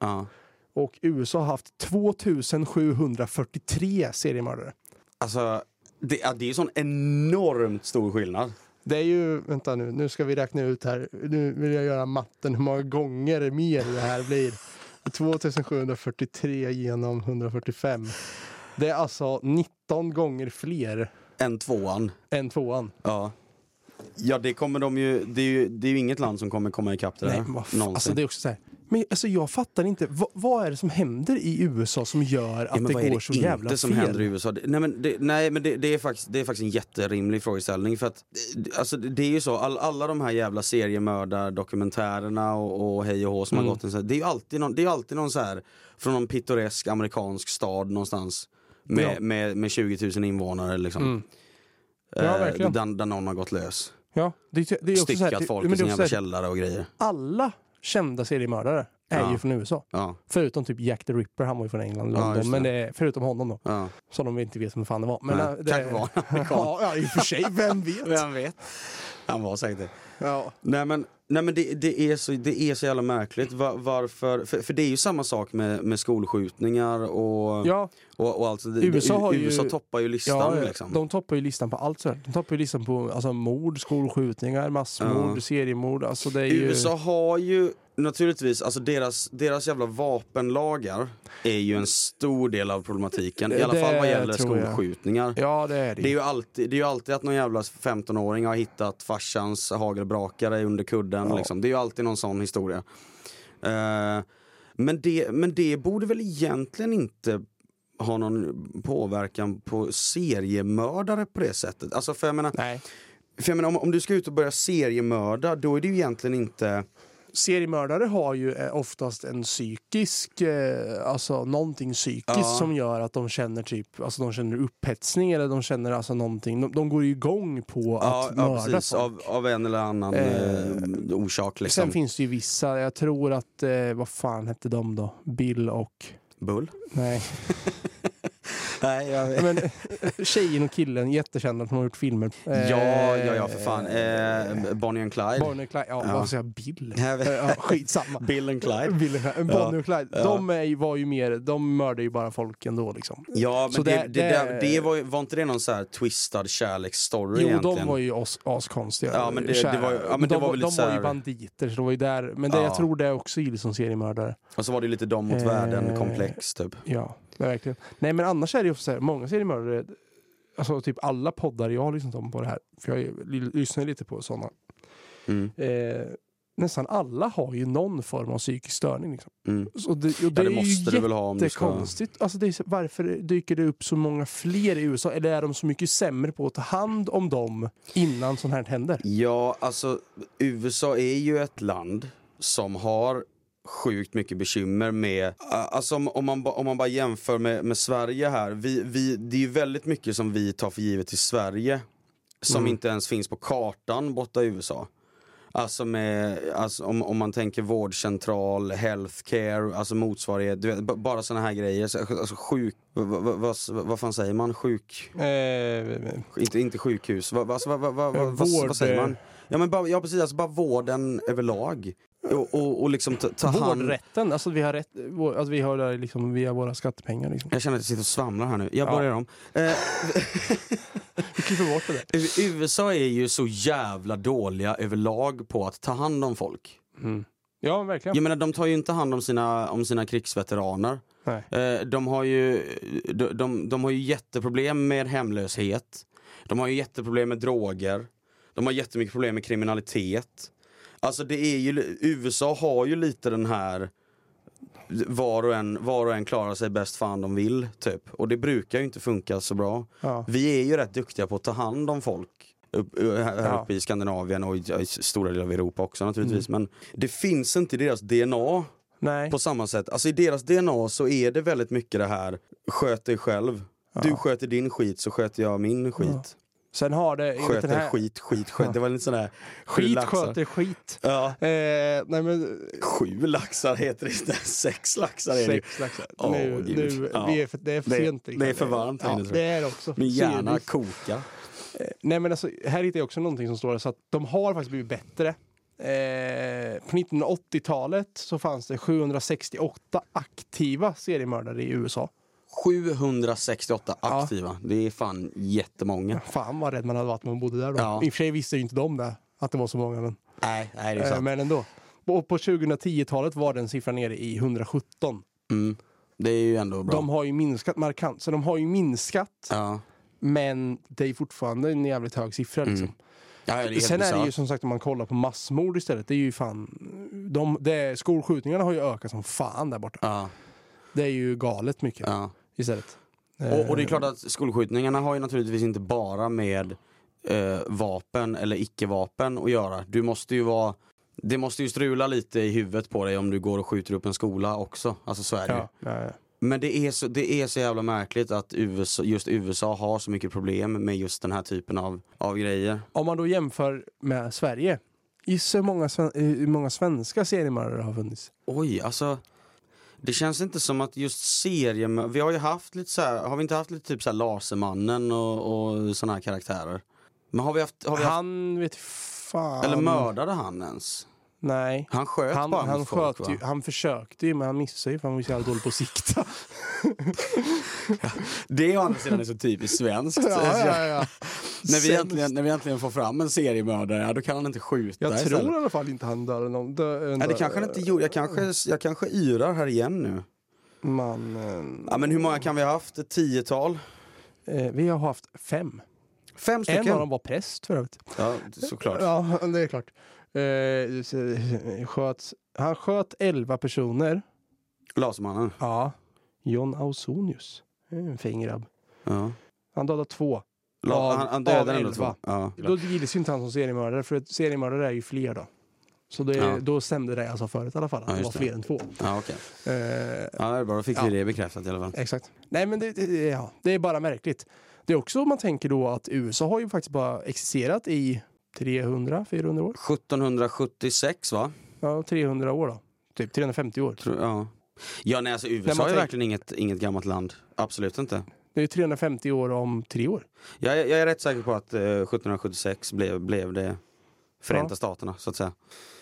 Ja. och USA har haft 2743 seriemördare. Alltså, det, ja, det är ju sån enormt stor skillnad. Det är ju, vänta nu, nu ska vi räkna ut här. Nu vill jag göra matten hur många gånger mer det här blir. 2743 genom 145. Det är alltså 19 gånger fler En tvåan. än tvåan. Ja. Ja, det kommer de ju, det är ju, det är ju inget land som kommer komma ikapp det där. Nej, vad alltså det är också så här. Men alltså jag fattar inte, vad, vad är det som händer i USA som gör att Ja, det vad är går så jävla inte som fel? händer i USA? Det- Nej, men, det, nej, men det, det, är faktiskt, det är faktiskt en jätterimlig frågeställning. För att, eh, alltså, det är ju så, all, alla de här jävla seriemördardokumentärerna och, och hej och hå som Mm. har gått en så här, det är ju alltid någon, det är alltid någon så här från någon pittoresk amerikansk stad någonstans. Med, Ja. med, med 20 000 invånare liksom. Mm. Ja, Eh, verkligen. där, där någon har gått lös. Ja, det, det är också så här, Styckat det- folk i sin jävla källare och grejer. Alla kända seriemördare är Ja. ju från USA. Ja, Förutom typ Jack the Ripper, han var ju från England, Ja, London. det. men det är, förutom honom då. ja. Som de inte vet vem fan det var. Men Nej, äh, det, kanske var amerikan. ja, ja, i och för sig, vem vet? Vem vet? Han var säkert det. Ja. Nej men, nej, men det, det, är så, det är så jävla märkligt. Va- varför? För, för det är ju samma sak med, med skolskjutningar och, Ja, och, och allt. Det, USA har ju- USA toppar ju listan. ja, liksom. de toppar ju listan på allt. Så här. De toppar ju listan på alltså, mord, skolskjutningar, massmord, seriemord. Alltså, ju... USA har ju naturligtvis, alltså deras, deras jävla vapenlagar är ju en stor del av problematiken. I alla Det fall vad gäller skolskjutningar. Ja, det är det. Det är, ju alltid, det är ju alltid att någon jävla 15-åring har hittat farsans hagelbrakare under kudden. Ja. Liksom. Det är ju alltid någon sån historia. Eh, men, det, men det borde väl egentligen inte ha någon påverkan på seriemördare på det sättet. Alltså för jag menar, Nej. för jag menar om, om du ska ut och börja seriemörda då är det ju egentligen inte... Seriemördare har ju eh, oftast en psykisk, eh, alltså någonting psykiskt Ja. som gör att de känner typ, alltså de känner upphetsning eller de känner alltså någonting. De, de går ju igång på Ja, att ja mörda precis, folk. av, av en eller annan Eh, eh, orsak. Liksom. Sen finns det ju vissa, jag tror att, eh, vad fan hette de då? Bill och, Bull? nej, Nej, jag Ja, men eh, tjejen och killen, jättekända som har gjort filmer. Eh, Ja, ja, ja för fan. Eh, Bonnie and Clyde. Bonnie och Clyde, ja, Ja. vad säger jag, Bill? Eh, ja, skitsamma. Bill and Clyde. Bill och Clyde. Bonnie och Clyde, de är, var ju mer, de mördade ju bara folk ändå liksom. Ja, men Så det, det- det, det, var, var inte det någon så här twistad kärleksstory Jo, egentligen? de var ju as, askonstiga. Ja, men det- det var ja, men det de, var väl de var ju banditer, så det var ju där. Men det, Ja. jag tror det är också gills som seriemördare. Och så var det lite de mot Eh, världen-komplex typ. Ja, det är verkligen. Nej, men annars är det ju så här, många seriemördare, alltså typ alla poddar jag har lyssnat på det här, för jag lyssnar lite på sådana. Mm, Eh, nästan alla har ju någon form av psykisk störning. Liksom. mm. Så det, och Ja, det, det är måste ju du väl ha om du ska... jättekonstigt. Alltså det är, varför dyker det upp så många fler i USA? Eller är de så mycket sämre på att ta hand om dem innan sånt här händer? Ja, alltså USA är ju ett land som har sjukt mycket bekymmer med, alltså om, om, man, om man bara jämför med, med Sverige här, vi, vi, det är ju väldigt mycket som vi tar för givet i Sverige som Mm. inte ens finns på kartan borta i USA. Alltså med, alltså om, om man tänker vårdcentral, healthcare, alltså motsvarighet, vet, bara såna här grejer. Så- Alltså sjuk, vad, vad, vad, fan säger man? Sjuk, Eh, inte, inte sjukhus, vad, vad, vad, vad, vad, Eh, vad, vad, vård, säger man? Ja men bara, ja precis, alltså bara vården överlag. Och, och, och liksom ta, ta hand... Vårdrätten, alltså vi har rätt, alltså vi har det liksom via våra skattepengar. Liksom. Jag känner att jag sitter och svamlar här nu. Jag Ja. börjar om. Eh, klipper bort det där. USA är ju så jävla dåliga överlag på att ta hand om folk. Mm. Ja, verkligen. Jag menar de tar ju inte hand om sina, om sina krigsveteraner. Eh, de, har ju, de, de, de har ju jätteproblem med hemlöshet. De har ju jätteproblem med droger. De har jättemycket problem med kriminalitet. Alltså det är ju, USA har ju lite den här var och, en, var och en klarar sig bäst fan de vill, typ. Och det brukar ju inte funka så bra. Ja. Vi är ju rätt duktiga på att ta hand om folk upp, här Ja. uppe i Skandinavien och i, i stora delar av Europa också naturligtvis. Mm. Men det finns inte i deras DNA Nej. på samma sätt. Alltså i deras DNA så är det väldigt mycket det här, sköt dig själv. Du Ja. sköter din skit så sköter jag min skit. Sen har det... Sköter den här- skit, skit, skit. Det var lite sån sju Skit laxar. sköter skit. Ja. Eh, nej men... Sju laxar heter det inte. Sex laxar är det. Sex laxar. Åh, nu, nu, Ja. vi är för, det är för Det- sent. det är för varmt här ja, inne, det är också. Min hjärna kokar. Nej men alltså, här hittar jag också någonting som står där, så att de har faktiskt blivit bättre. Eh, på 1980-talet så fanns det 768 aktiva seriemördare i USA. 768 Ja. aktiva. Det är fan jättemånga. Fan vad rädd man hade varit när man bodde där då. Ja. I och för sig visste ju inte de det, att det var så många. Men, Nej, nej det är eh, sant. men ändå. Och på 2010-talet var den siffran nere i 117. Mm. Det är ju ändå bra. De har ju minskat markant. Så de har ju minskat, Ja. men det är fortfarande en jävligt hög siffra. Liksom. Mm. Ja, det är Sen är det ju som sagt om man kollar på massmord istället. Det är ju fan... De, det, skolskjutningarna har ju ökat som fan där borta. Ja, Det är ju galet mycket ja. Istället. Och, och det är Eh, klart att skolskjutningarna har ju naturligtvis inte bara med eh, vapen eller icke-vapen att göra. Du måste ju vara det måste ju strula lite i huvudet på dig om du går och skjuter upp en skola också. Alltså så är det ju. Ja, ja. Men det är, så, det är så jävla märkligt att USA, just USA har så mycket problem med just den här typen av, av grejer. Om man då jämför med Sverige. Gissa hur många, hur många svenska seriemördare har funnits? Oj, alltså. Det känns inte som att just serier, vi har ju haft lite så här, har vi inte haft lite typ så här Lasermannen och, och såna här karaktärer? Men har vi haft, har vi haft Han vet fan. eller mördade han ens? Nej. Han sköt Han, bara han, folk sköt ju, han försökte ju men han missade ju för han var så jävla dålig på att sikta. Det å andra sidan är så typiskt svenskt. ja, ja, ja. När, vi äntligen, när vi äntligen får fram en seriemördare, ja, då kan han inte skjuta Jag istället. tror i alla fall inte han dör någon. Dö, Nej, det kanske han inte gjorde. Jag kanske, jag kanske yrar här igen nu. Mannen. Ja, men hur många kan vi ha haft? Ett tiotal? Eh, vi har haft fem. Fem stycken? En av dem var präst för övrigt. Ja, såklart. Ja, det är klart. Eh, så- sköt, han sköt 11 personer. Lasermannen. Ja. John Ausonius. En fin grabb. Ja. Han dödade två. La, Av- han, han dödade ändå två. Ja. Då gills ju inte han som seriemördare för seriemördare är ju fler då. Så det, Ja. då stämde det jag sa förut i alla fall, att Ja, det var just det. fler än två. Ja, okej. Eh, Ja, det är bra. Då fick Ja. vi det bekräftat i alla fall. exakt. Nej men det, det, ja, det är bara märkligt. Det är också om man tänker då att USA har ju faktiskt bara existerat i 300-400 år. 1776 va? Ja, 300 år då. Typ 350 år. Tror, ja. ja, nej alltså USA är tänker- verkligen inget, inget gammalt land. Absolut inte. Det är 350 år om tre år. Jag, jag är rätt säker på att eh, 1776 blev, blev det Förenta Ja. Staterna så att säga.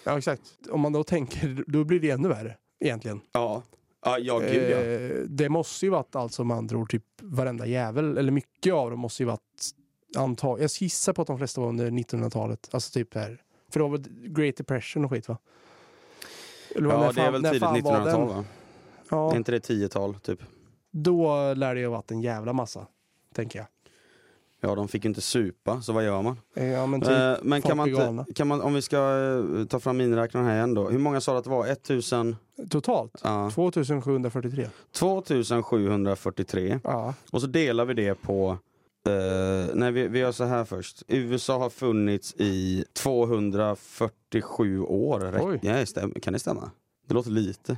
Ja exakt. Om man då tänker, då blir det ännu värre egentligen. Ja, ja, ja gud ja. Eh, det måste ju varit alltså med andra ord typ varenda jävel, eller mycket av dem måste ju varit antag Jag gissar på att de flesta var under 1900-talet. Alltså typ här. För det var Great Depression och skit va? Eller Ja, det är väl tidigt fan var 1900-tal den? va? Ja, Är inte det 10-tal typ? då lär det ju ha varit en jävla massa. Tänker jag. Ja, de fick ju inte supa, så vad gör man? Eh, Ja men typ. Eh, men kan man, kan man, om vi ska eh, ta fram miniräknaren här igen då. Hur många sa du att det var? 1000? Totalt? Ja. 2743. 2743. Ja. Och så delar vi det på, eh, nej vi, vi gör så här först. USA har funnits i 247 år. Oj. Ja, stäm, kan det stämma? Det låter lite.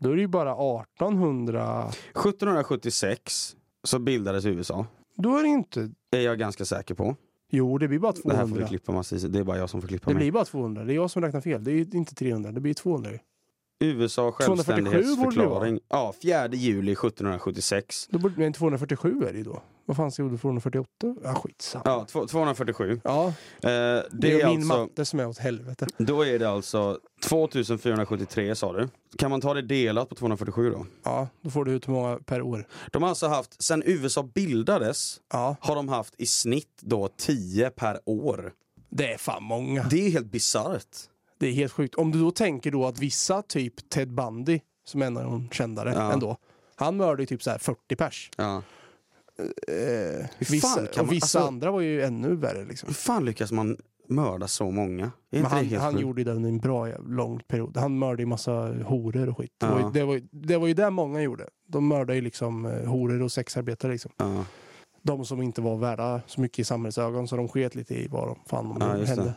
Då är det ju bara 1800. 1776 så bildades USA. Då är det inte. är jag ganska säker på. Jo det blir bara Det här får 200. klippa massvis. Det är bara jag som får klippa Det mig. blir bara 200. Det är jag som räknar fel. Det är inte 300. Det blir 200 ju. USA 247 borde det självständighetsförklaring. Ja, 4 juli 1776. Då borde, men 247 är det ju då. Vad fan det 248? Ja skitsamma. Ja, två- 247. Ja, Eh, det det är min alltså, matte som är åt helvete. då är det alltså 2473 sa du. Kan man ta det delat på 247 då? Ja, då får du ut hur många per år. De har alltså haft, sen USA bildades, Ja, har de haft i snitt då 10 per år. det är fan många. Det är helt bisarrt. Det är helt sjukt. Om du då tänker då att vissa, typ Ted Bundy, som är en av de kändare Ja. ändå. Han mördade ju typ så här 40 pers. Ja. Eh, vissa, fan och man- vissa alltså- andra var ju ännu värre liksom. Hur fan lyckas man mörda så många? Men han, han gjorde det under en bra lång period. Han mördade ju massa horor och skit. Det, var Ja. ju, det, var, ju- det var ju det många gjorde. De mördade ju liksom eh, horor och sexarbetare liksom. Ja. De som inte var värda så mycket i samhällets ögon så de sket lite i vad de fan de Ja, hände. det.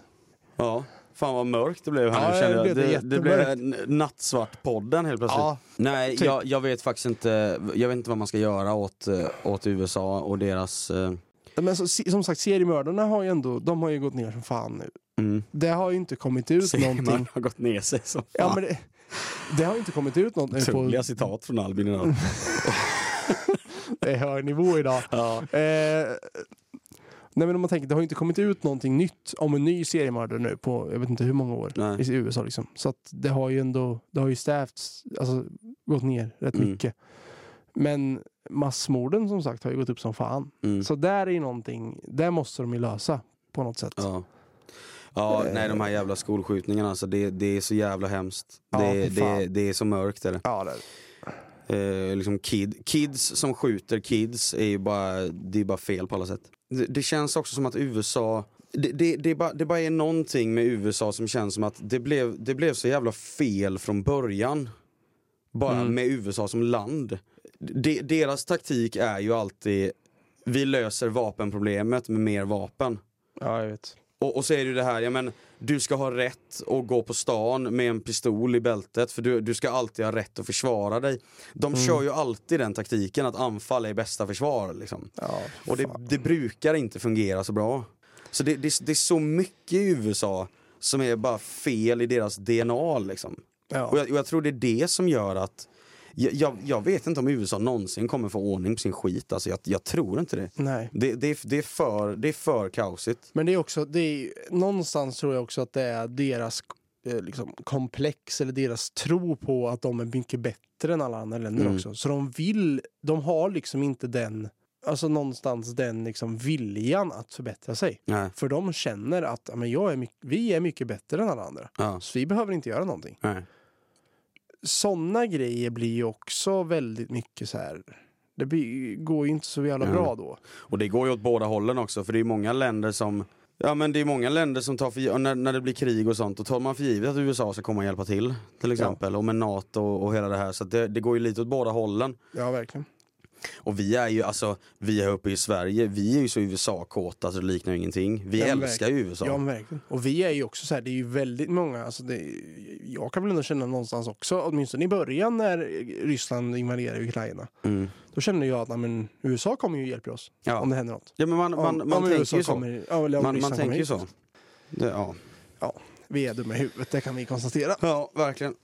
ja. Fan vad mörkt det blev här Ja, nu det känner jag. det Det, det blev nattsvart-podden helt plötsligt. Ja, Nej, typ. jag, jag vet faktiskt inte, jag vet inte vad man ska göra åt, eh, åt USA och deras, eh, Men så, som sagt, seriemördarna har ju ändå, de har ju gått ner som fan nu. Mm. Det har ju inte kommit ut Ser man någonting. har gått ner sig som Ja, fan. men det, det har ju inte kommit ut något nu på Otroliga citat från Albin idag. det är hög nivå idag. ja. Eh, nej men om man tänker, det har ju inte kommit ut någonting nytt om en ny seriemördare nu på jag vet inte hur många år Nej. i USA liksom. Så att det har ju ändå, det har ju stävts, alltså gått ner rätt Mm. mycket. Men massmorden som sagt har ju gått upp som fan. Mm. Så där är ju någonting, där måste de ju lösa på något sätt. Ja. Ja, nej de här jävla skolskjutningarna alltså, det, det är så jävla hemskt. Ja, det, det, det är så mörkt är det. Ja, det Eh, liksom kid, kids som skjuter kids är ju bara, det är bara fel på alla sätt. Det, det känns också som att USA, det, det, det, bara, det bara är någonting med USA som känns som att det blev, det blev så jävla fel från början. Bara Mm. med USA som land. De, deras taktik är ju alltid, vi löser vapenproblemet med mer vapen. ja, jag vet. Och, och så är det ju det här, ja men du ska ha rätt att gå på stan med en pistol i bältet för du, du ska alltid ha rätt att försvara dig. De Mm. kör ju alltid den taktiken att anfall är bästa försvar liksom. Ja, Och det, det brukar inte fungera så bra. Så det, det, det är så mycket i USA som är bara fel i deras DNA liksom. ja. Och jag, och jag tror det är det som gör att jag, jag, vet inte om USA någonsin kommer få ordning på sin skit, alltså jag, jag tror inte det. Nej. Det, det, är- det, är, för, det är för kaosigt. Men det är också, det är, någonstans tror jag också att det är deras eh, liksom, komplex eller deras tro på att de är mycket bättre än alla andra länder Mm. också. Så de vill, de har liksom inte den, alltså någonstans den liksom viljan att förbättra sig. Nej. För de känner att men jag är mycket, vi är mycket bättre än alla andra. Ja. Så vi behöver inte göra någonting. Nej. Sådana grejer blir ju också väldigt mycket så här. Det blir, går ju inte så jävla bra då. Och det går ju åt båda hållen också för det är många länder som Ja men det är många länder som tar för när, när det blir krig och sånt, då tar man för givet att USA ska komma och hjälpa till. Till exempel, och med NATO och, hela det här. Så det, det går ju lite åt båda hållen. Ja, verkligen. Och vi är ju, alltså, vi här uppe i Sverige, vi är ju så USA-kåta så det liknar ingenting. Vi Ja, älskar ju USA. Ja, verkligen. Och vi är ju också så här, det är ju väldigt många, alltså det, jag kan väl ändå känna någonstans också, åtminstone i början när Ryssland invaderade Ukraina. Mm. Då kände jag att men, USA kommer ju och hjälper oss Ja. om det händer något. Ja men man, man, Om- man om tänker ju så. Kommer, ja, man man tänker ju så. Det, ja. Ja, vi är dumma i huvudet, det kan vi konstatera. ja, verkligen.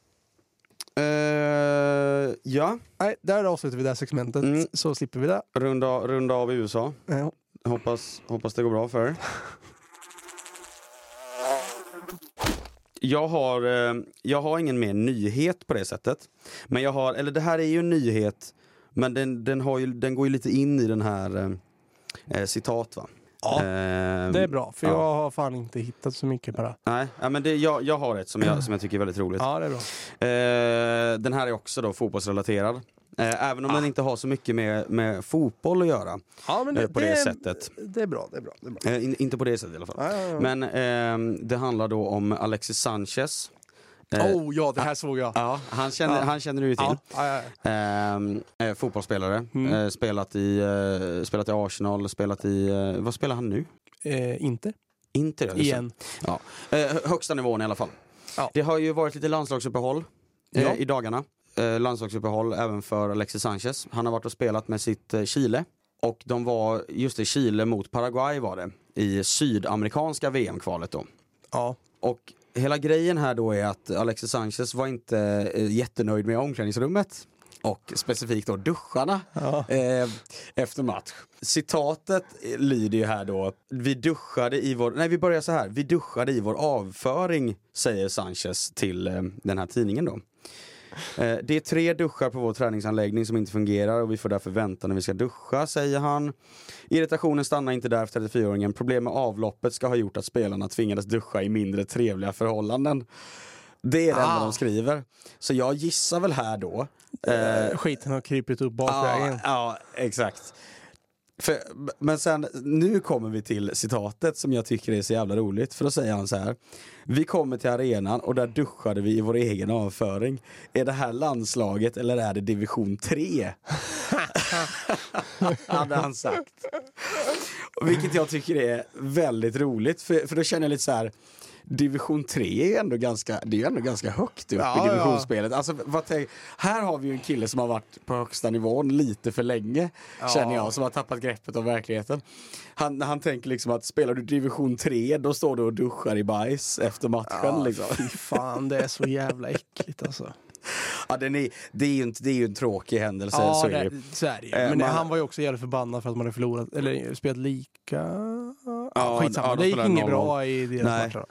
Eh, ja, Nej, där avslutar vi det här segmentet, Mm. så slipper vi det. runda, runda av i USA. Ja. Hoppas, hoppas det går bra för er. Jag har, eh, jag har ingen mer nyhet på det sättet. Men jag har, eller det här är ju en nyhet, men den, den, ju, den går ju lite in i den här eh, eh, citat va. Ja, Eh, Det är bra, för ja. jag har fan inte hittat så mycket på det. Nej, ja, men det, jag, jag har ett som jag, som jag tycker är väldigt roligt. Ja, det är bra. Eh, den här är också då fotbollsrelaterad. Eh, även om Ah. den inte har så mycket med, med fotboll att göra. Ja, men Eh, på det sättet. Det är bra, det är bra. Det är bra. Eh, in, inte på det sättet i alla fall. Ja, ja, ja. Men ehm, det handlar då om Alexis Sanchez. Eh, oh ja, det här såg jag. Ja, han känner, Ja. han känner du ju till. Ja. Ehm, eh, fotbollsspelare, Mm. eh, spelat, i, eh, spelat i Arsenal, spelat i, eh, vad spelar han nu? Eh, inte? Inte det? Igen. Ja. Eh, hö- högsta nivån i alla fall. Ja. Det har ju varit lite landslagsuppehåll eh, Ja. i dagarna. Eh, landslagsuppehåll även för Alexis Sanchez. Han har varit och spelat med sitt Chile. Och de var, just det, Chile mot Paraguay var det. I sydamerikanska VM-kvalet då. Ja. Och hela grejen här då är att Alexis Sanchez var inte eh, jättenöjd med omklädningsrummet. Och specifikt då duscharna Ja. eh, efter match. Citatet eh, lyder ju här då, vi duschade i vår, nej vi börjar så här, vi duschade i vår avföring, säger Sanchez till eh, den här tidningen då. Eh, det är tre duschar på vår träningsanläggning som inte fungerar och vi får därför vänta när vi ska duscha, säger han. Irritationen stannar inte där för 34-åringen. Problem med avloppet ska ha gjort att spelarna tvingades duscha i mindre trevliga förhållanden. Det är det enda Ah. de skriver. Så jag gissar väl här då. eh, Eh, skiten har krypit upp bakvägen. Ja, ja exakt. För, men sen, nu kommer vi till citatet som jag tycker är så jävla roligt. För då säger han så här. Vi kommer till arenan och där duschade vi i vår egen avföring. Är det här landslaget eller är det division 3? Hade han sagt. Vilket jag tycker är väldigt roligt. För, för då känner jag lite så här division 3 är ändå ganska, det är ändå ganska högt upp Ja, i divisionsspelet. Alltså, vad tänk, här har vi ju en kille som har varit på högsta nivån lite för länge, känner jag, som har tappat greppet om verkligheten. Han, han tänker liksom att spelar du division 3 då står du och duschar i bajs efter matchen. Ja, liksom. fy fan, det är så jävla äckligt alltså. Ja, den är, det, är ju inte, det är ju en tråkig händelse. Ja, så är det, så är det ju. Eh, Men man- han var ju också jävligt förbannad för att man hade förlorat, eller spelat lika. Ja, skitsamma, ja, de det gick inget 0-0. bra i deras Nej. matcher.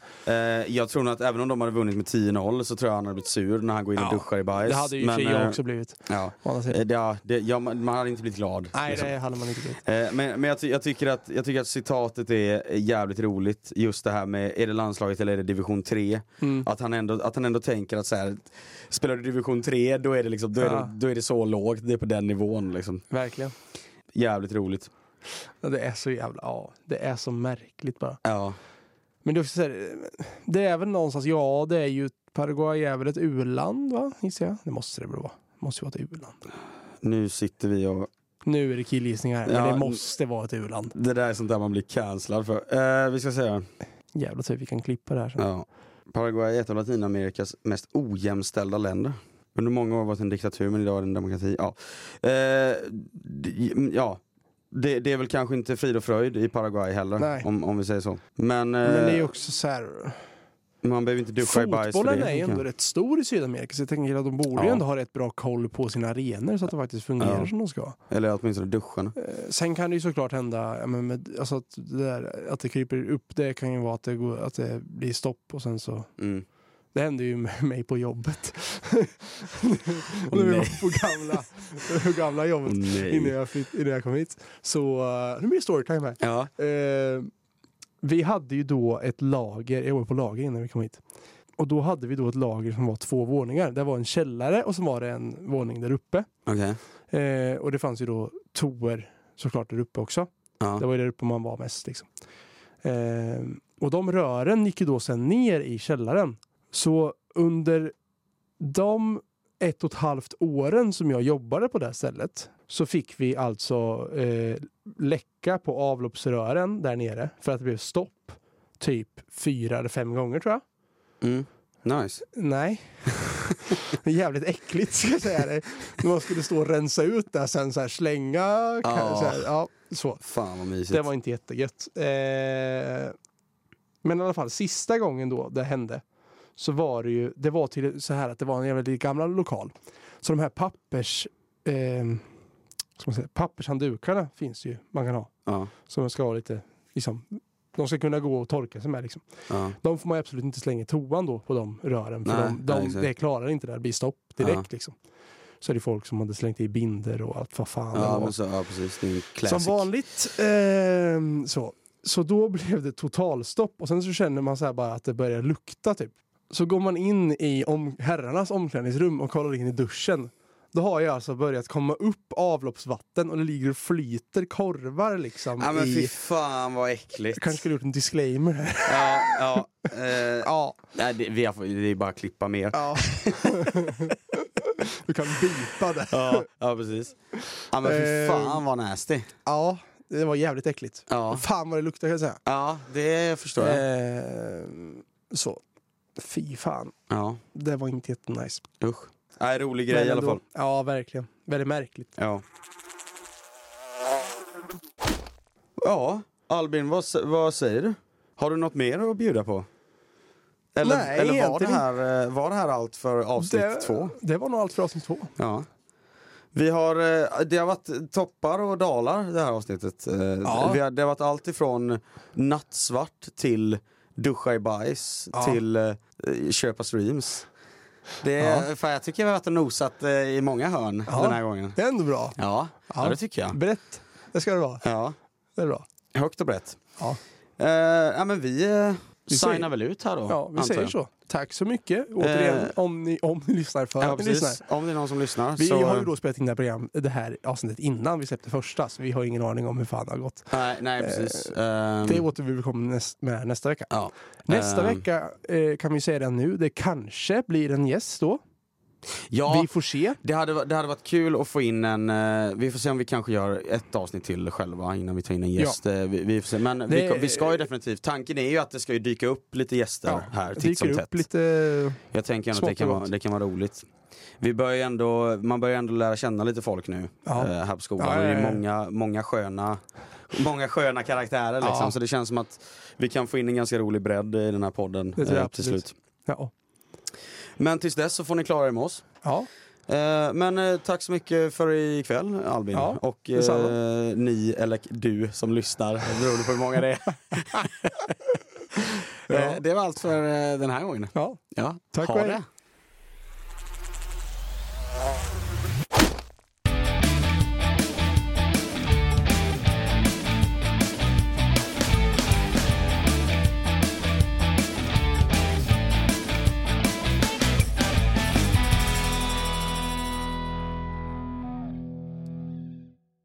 Eh, jag tror nog att även om de hade vunnit med 10-0 så tror jag han hade blivit sur när han går in och Ja, duschar i bajs. Det hade ju Men, jag eh, också blivit. Ja. sidan. Eh, det- Ja, det, ja, man, man hade inte blivit glad. Nej, liksom. det hade man inte blivit. Eh, Men, men jag, ty- jag, tycker att, jag tycker att citatet är jävligt roligt, just det här med är det landslaget eller är det division 3? Mm. Att, han ändå, att han ändå tänker att så här, spelar du division 3 då är, det liksom, då, är Ja. det, då är det så lågt, det är på den nivån. Liksom. Verkligen. Jävligt roligt. Det är så jävla, ja, det är så märkligt bara. Ja. Men det är, också så här, det är väl någonstans, ja det är ju, Paraguay är väl ett u-land va, gissar jag? Det måste det väl vara. Det måste ju vara ett u-land. Nu sitter vi och Nu är det killgissningar, men Ja, det måste vara ett u-land. det där är sånt där man blir cancellad för. Eh, vi ska säga, Jävla tur vi kan klippa det här sen. ja. Paraguay är ett av Latinamerikas mest ojämställda länder. Under många år har varit en diktatur men idag är det en demokrati. Ja, eh, ja. Det, det är väl kanske inte frid och fröjd i Paraguay heller, Nej. om, om vi säger så. Men, eh, Men det är ju också så här. man behöver inte duscha i bajs Fotbollen är ju ändå rätt stor i Sydamerika så jag tänker att de borde Ja. ändå ha rätt bra koll på sina arenor så att det faktiskt fungerar Ja. som de ska. Eller åtminstone duscharna. Eh, Sen kan det ju såklart hända ja, men med, alltså att, det där, att det kryper upp. Det kan ju vara att det, går, att det blir stopp och sen så. Mm. Det hände ju med mig på jobbet. och när vi var på gamla, på gamla jobbet nej. innan, jag flytt, innan jag kom hit. Så uh, nu blir det storytime här. Ja. Eh, vi hade ju då ett lager, jag var på lager innan vi kom hit. Och då hade vi då ett lager som var två våningar. Det var en källare och så var det en våning där uppe. Okej. Eh, och det fanns ju då toer såklart där uppe också. Ja. Det var ju där uppe man var mest liksom. Eh, och de rören gick ju då sen ner i källaren. Så under de ett och ett halvt åren som jag jobbade på det stället så fick vi alltså eh, läcka på avloppsrören där nere för att det blev stopp typ fyra eller fem gånger tror jag. Mm. Nice. Nej. Jävligt äckligt ska jag säga dig. När man skulle stå och rensa ut det sen så här slänga. Ja. Så, här, ja, så. Fan vad mysigt. Det var inte jättegött. Eh, men i alla fall sista gången då det hände så var det ju, det var till så här att det var en väldigt gamla lokal. Så de här pappers, eh, säga, pappershanddukarna finns det ju man kan ha. Ja. Som ska ha lite, liksom, de ska kunna gå och torka sig med liksom. Ja. De får man absolut inte slänga i toan då på de rören. För Nej, de, de, nej, det klarar inte det, det blir stopp direkt Ja. liksom. Så är det folk som hade slängt i binder och allt vad fan det Ja, var. men så, ja precis, det är en classic. Som vanligt. ehm, så. så då blev det totalstopp och sen så känner man så här bara att det börjar lukta typ. Så går man in i om, herrarnas omklädningsrum och kollar in i duschen. Då har jag alltså börjat komma upp avloppsvatten och det ligger och flyter korvar liksom Ja men fy i... fan vad äckligt. Jag kanske skulle gjort en disclaimer här. Ja, ja. Eh, Ja. nej, det, vi har, det är bara att klippa mer. ja. du kan bipa det. Ja, ja precis. Ja men fy Eh, fan vad nasty. Ja, det var jävligt äckligt. Ja, Fan vad det luktar kan jag säga. ja det förstår jag. Eh, så. Fy fan. Ja, Det var inte jättenice. usch. Nej, rolig grej Men i alla ändå- fall. Ja, verkligen. Väldigt märkligt. Ja. Ja, Albin vad, vad säger du? Har du något mer att bjuda på? Eller, Nej, eller var, det här, eh, var det här allt för avsnitt det, två? Det var nog allt för avsnitt två. Ja. Vi har, eh, det har varit toppar och dalar det här avsnittet. Eh, Ja. Vi har, det har varit allt ifrån nattsvart till duscha i bajs Ja. till eh, köpa streams. Det, Ja. för jag tycker vi har varit och nosat eh, i många hörn Ja. den här gången. Det är ändå bra. Ja, ja. det tycker jag. Brett. Det ska det vara. Ja, Det är bra. högt och brett. Ja, Eh, ja men vi, eh, Vi signar säger- väl ut här då. ja vi säger jag. så. Tack så mycket. Återigen, Eh. om, ni, om ni lyssnar för Ja, att ni lyssnar. Om det är någon som lyssnar. Vi så, har ju då spelat in det här, program, det här avsnittet innan vi släppte första, så vi har ingen aning om hur fan det har gått. Nej, nej precis. Ehm, Det återkommer näst, med nästa vecka. ja. Nästa Ehm, vecka eh, kan vi säga det nu, det kanske blir en gäst då. Ja, Vi får se. det hade, det hade varit kul att få in en, eh, vi får se om vi kanske gör ett avsnitt till själva innan vi tar in en gäst. Eh, Vi, vi får se. Men vi, Det- vi ska ju definitivt, tanken är ju att det ska ju dyka upp lite gäster här titt dyker som upp tätt. lite... Jag tänker ändå att smått det kan, och vara, gott. det kan vara roligt. Vi börjar ju ändå, man börjar ändå lära känna lite folk nu Ja. eh, här på skolan. Ja, Och det ja, är ja. många, många sköna Många sköna karaktärer liksom, Ja. så det känns som att vi kan få in en ganska rolig bredd i den här podden Det tror jag eh, till absolut. slut. Ja. Men tills dess så får ni klara er med oss. ja. Eh, men eh, tack så mycket för ikväll Albin. Ja, och eh, ni, eller du som lyssnar, beroende på hur många det är. Ja. Eh, det var allt för den här gången. ja. Ja, Tack ha och det.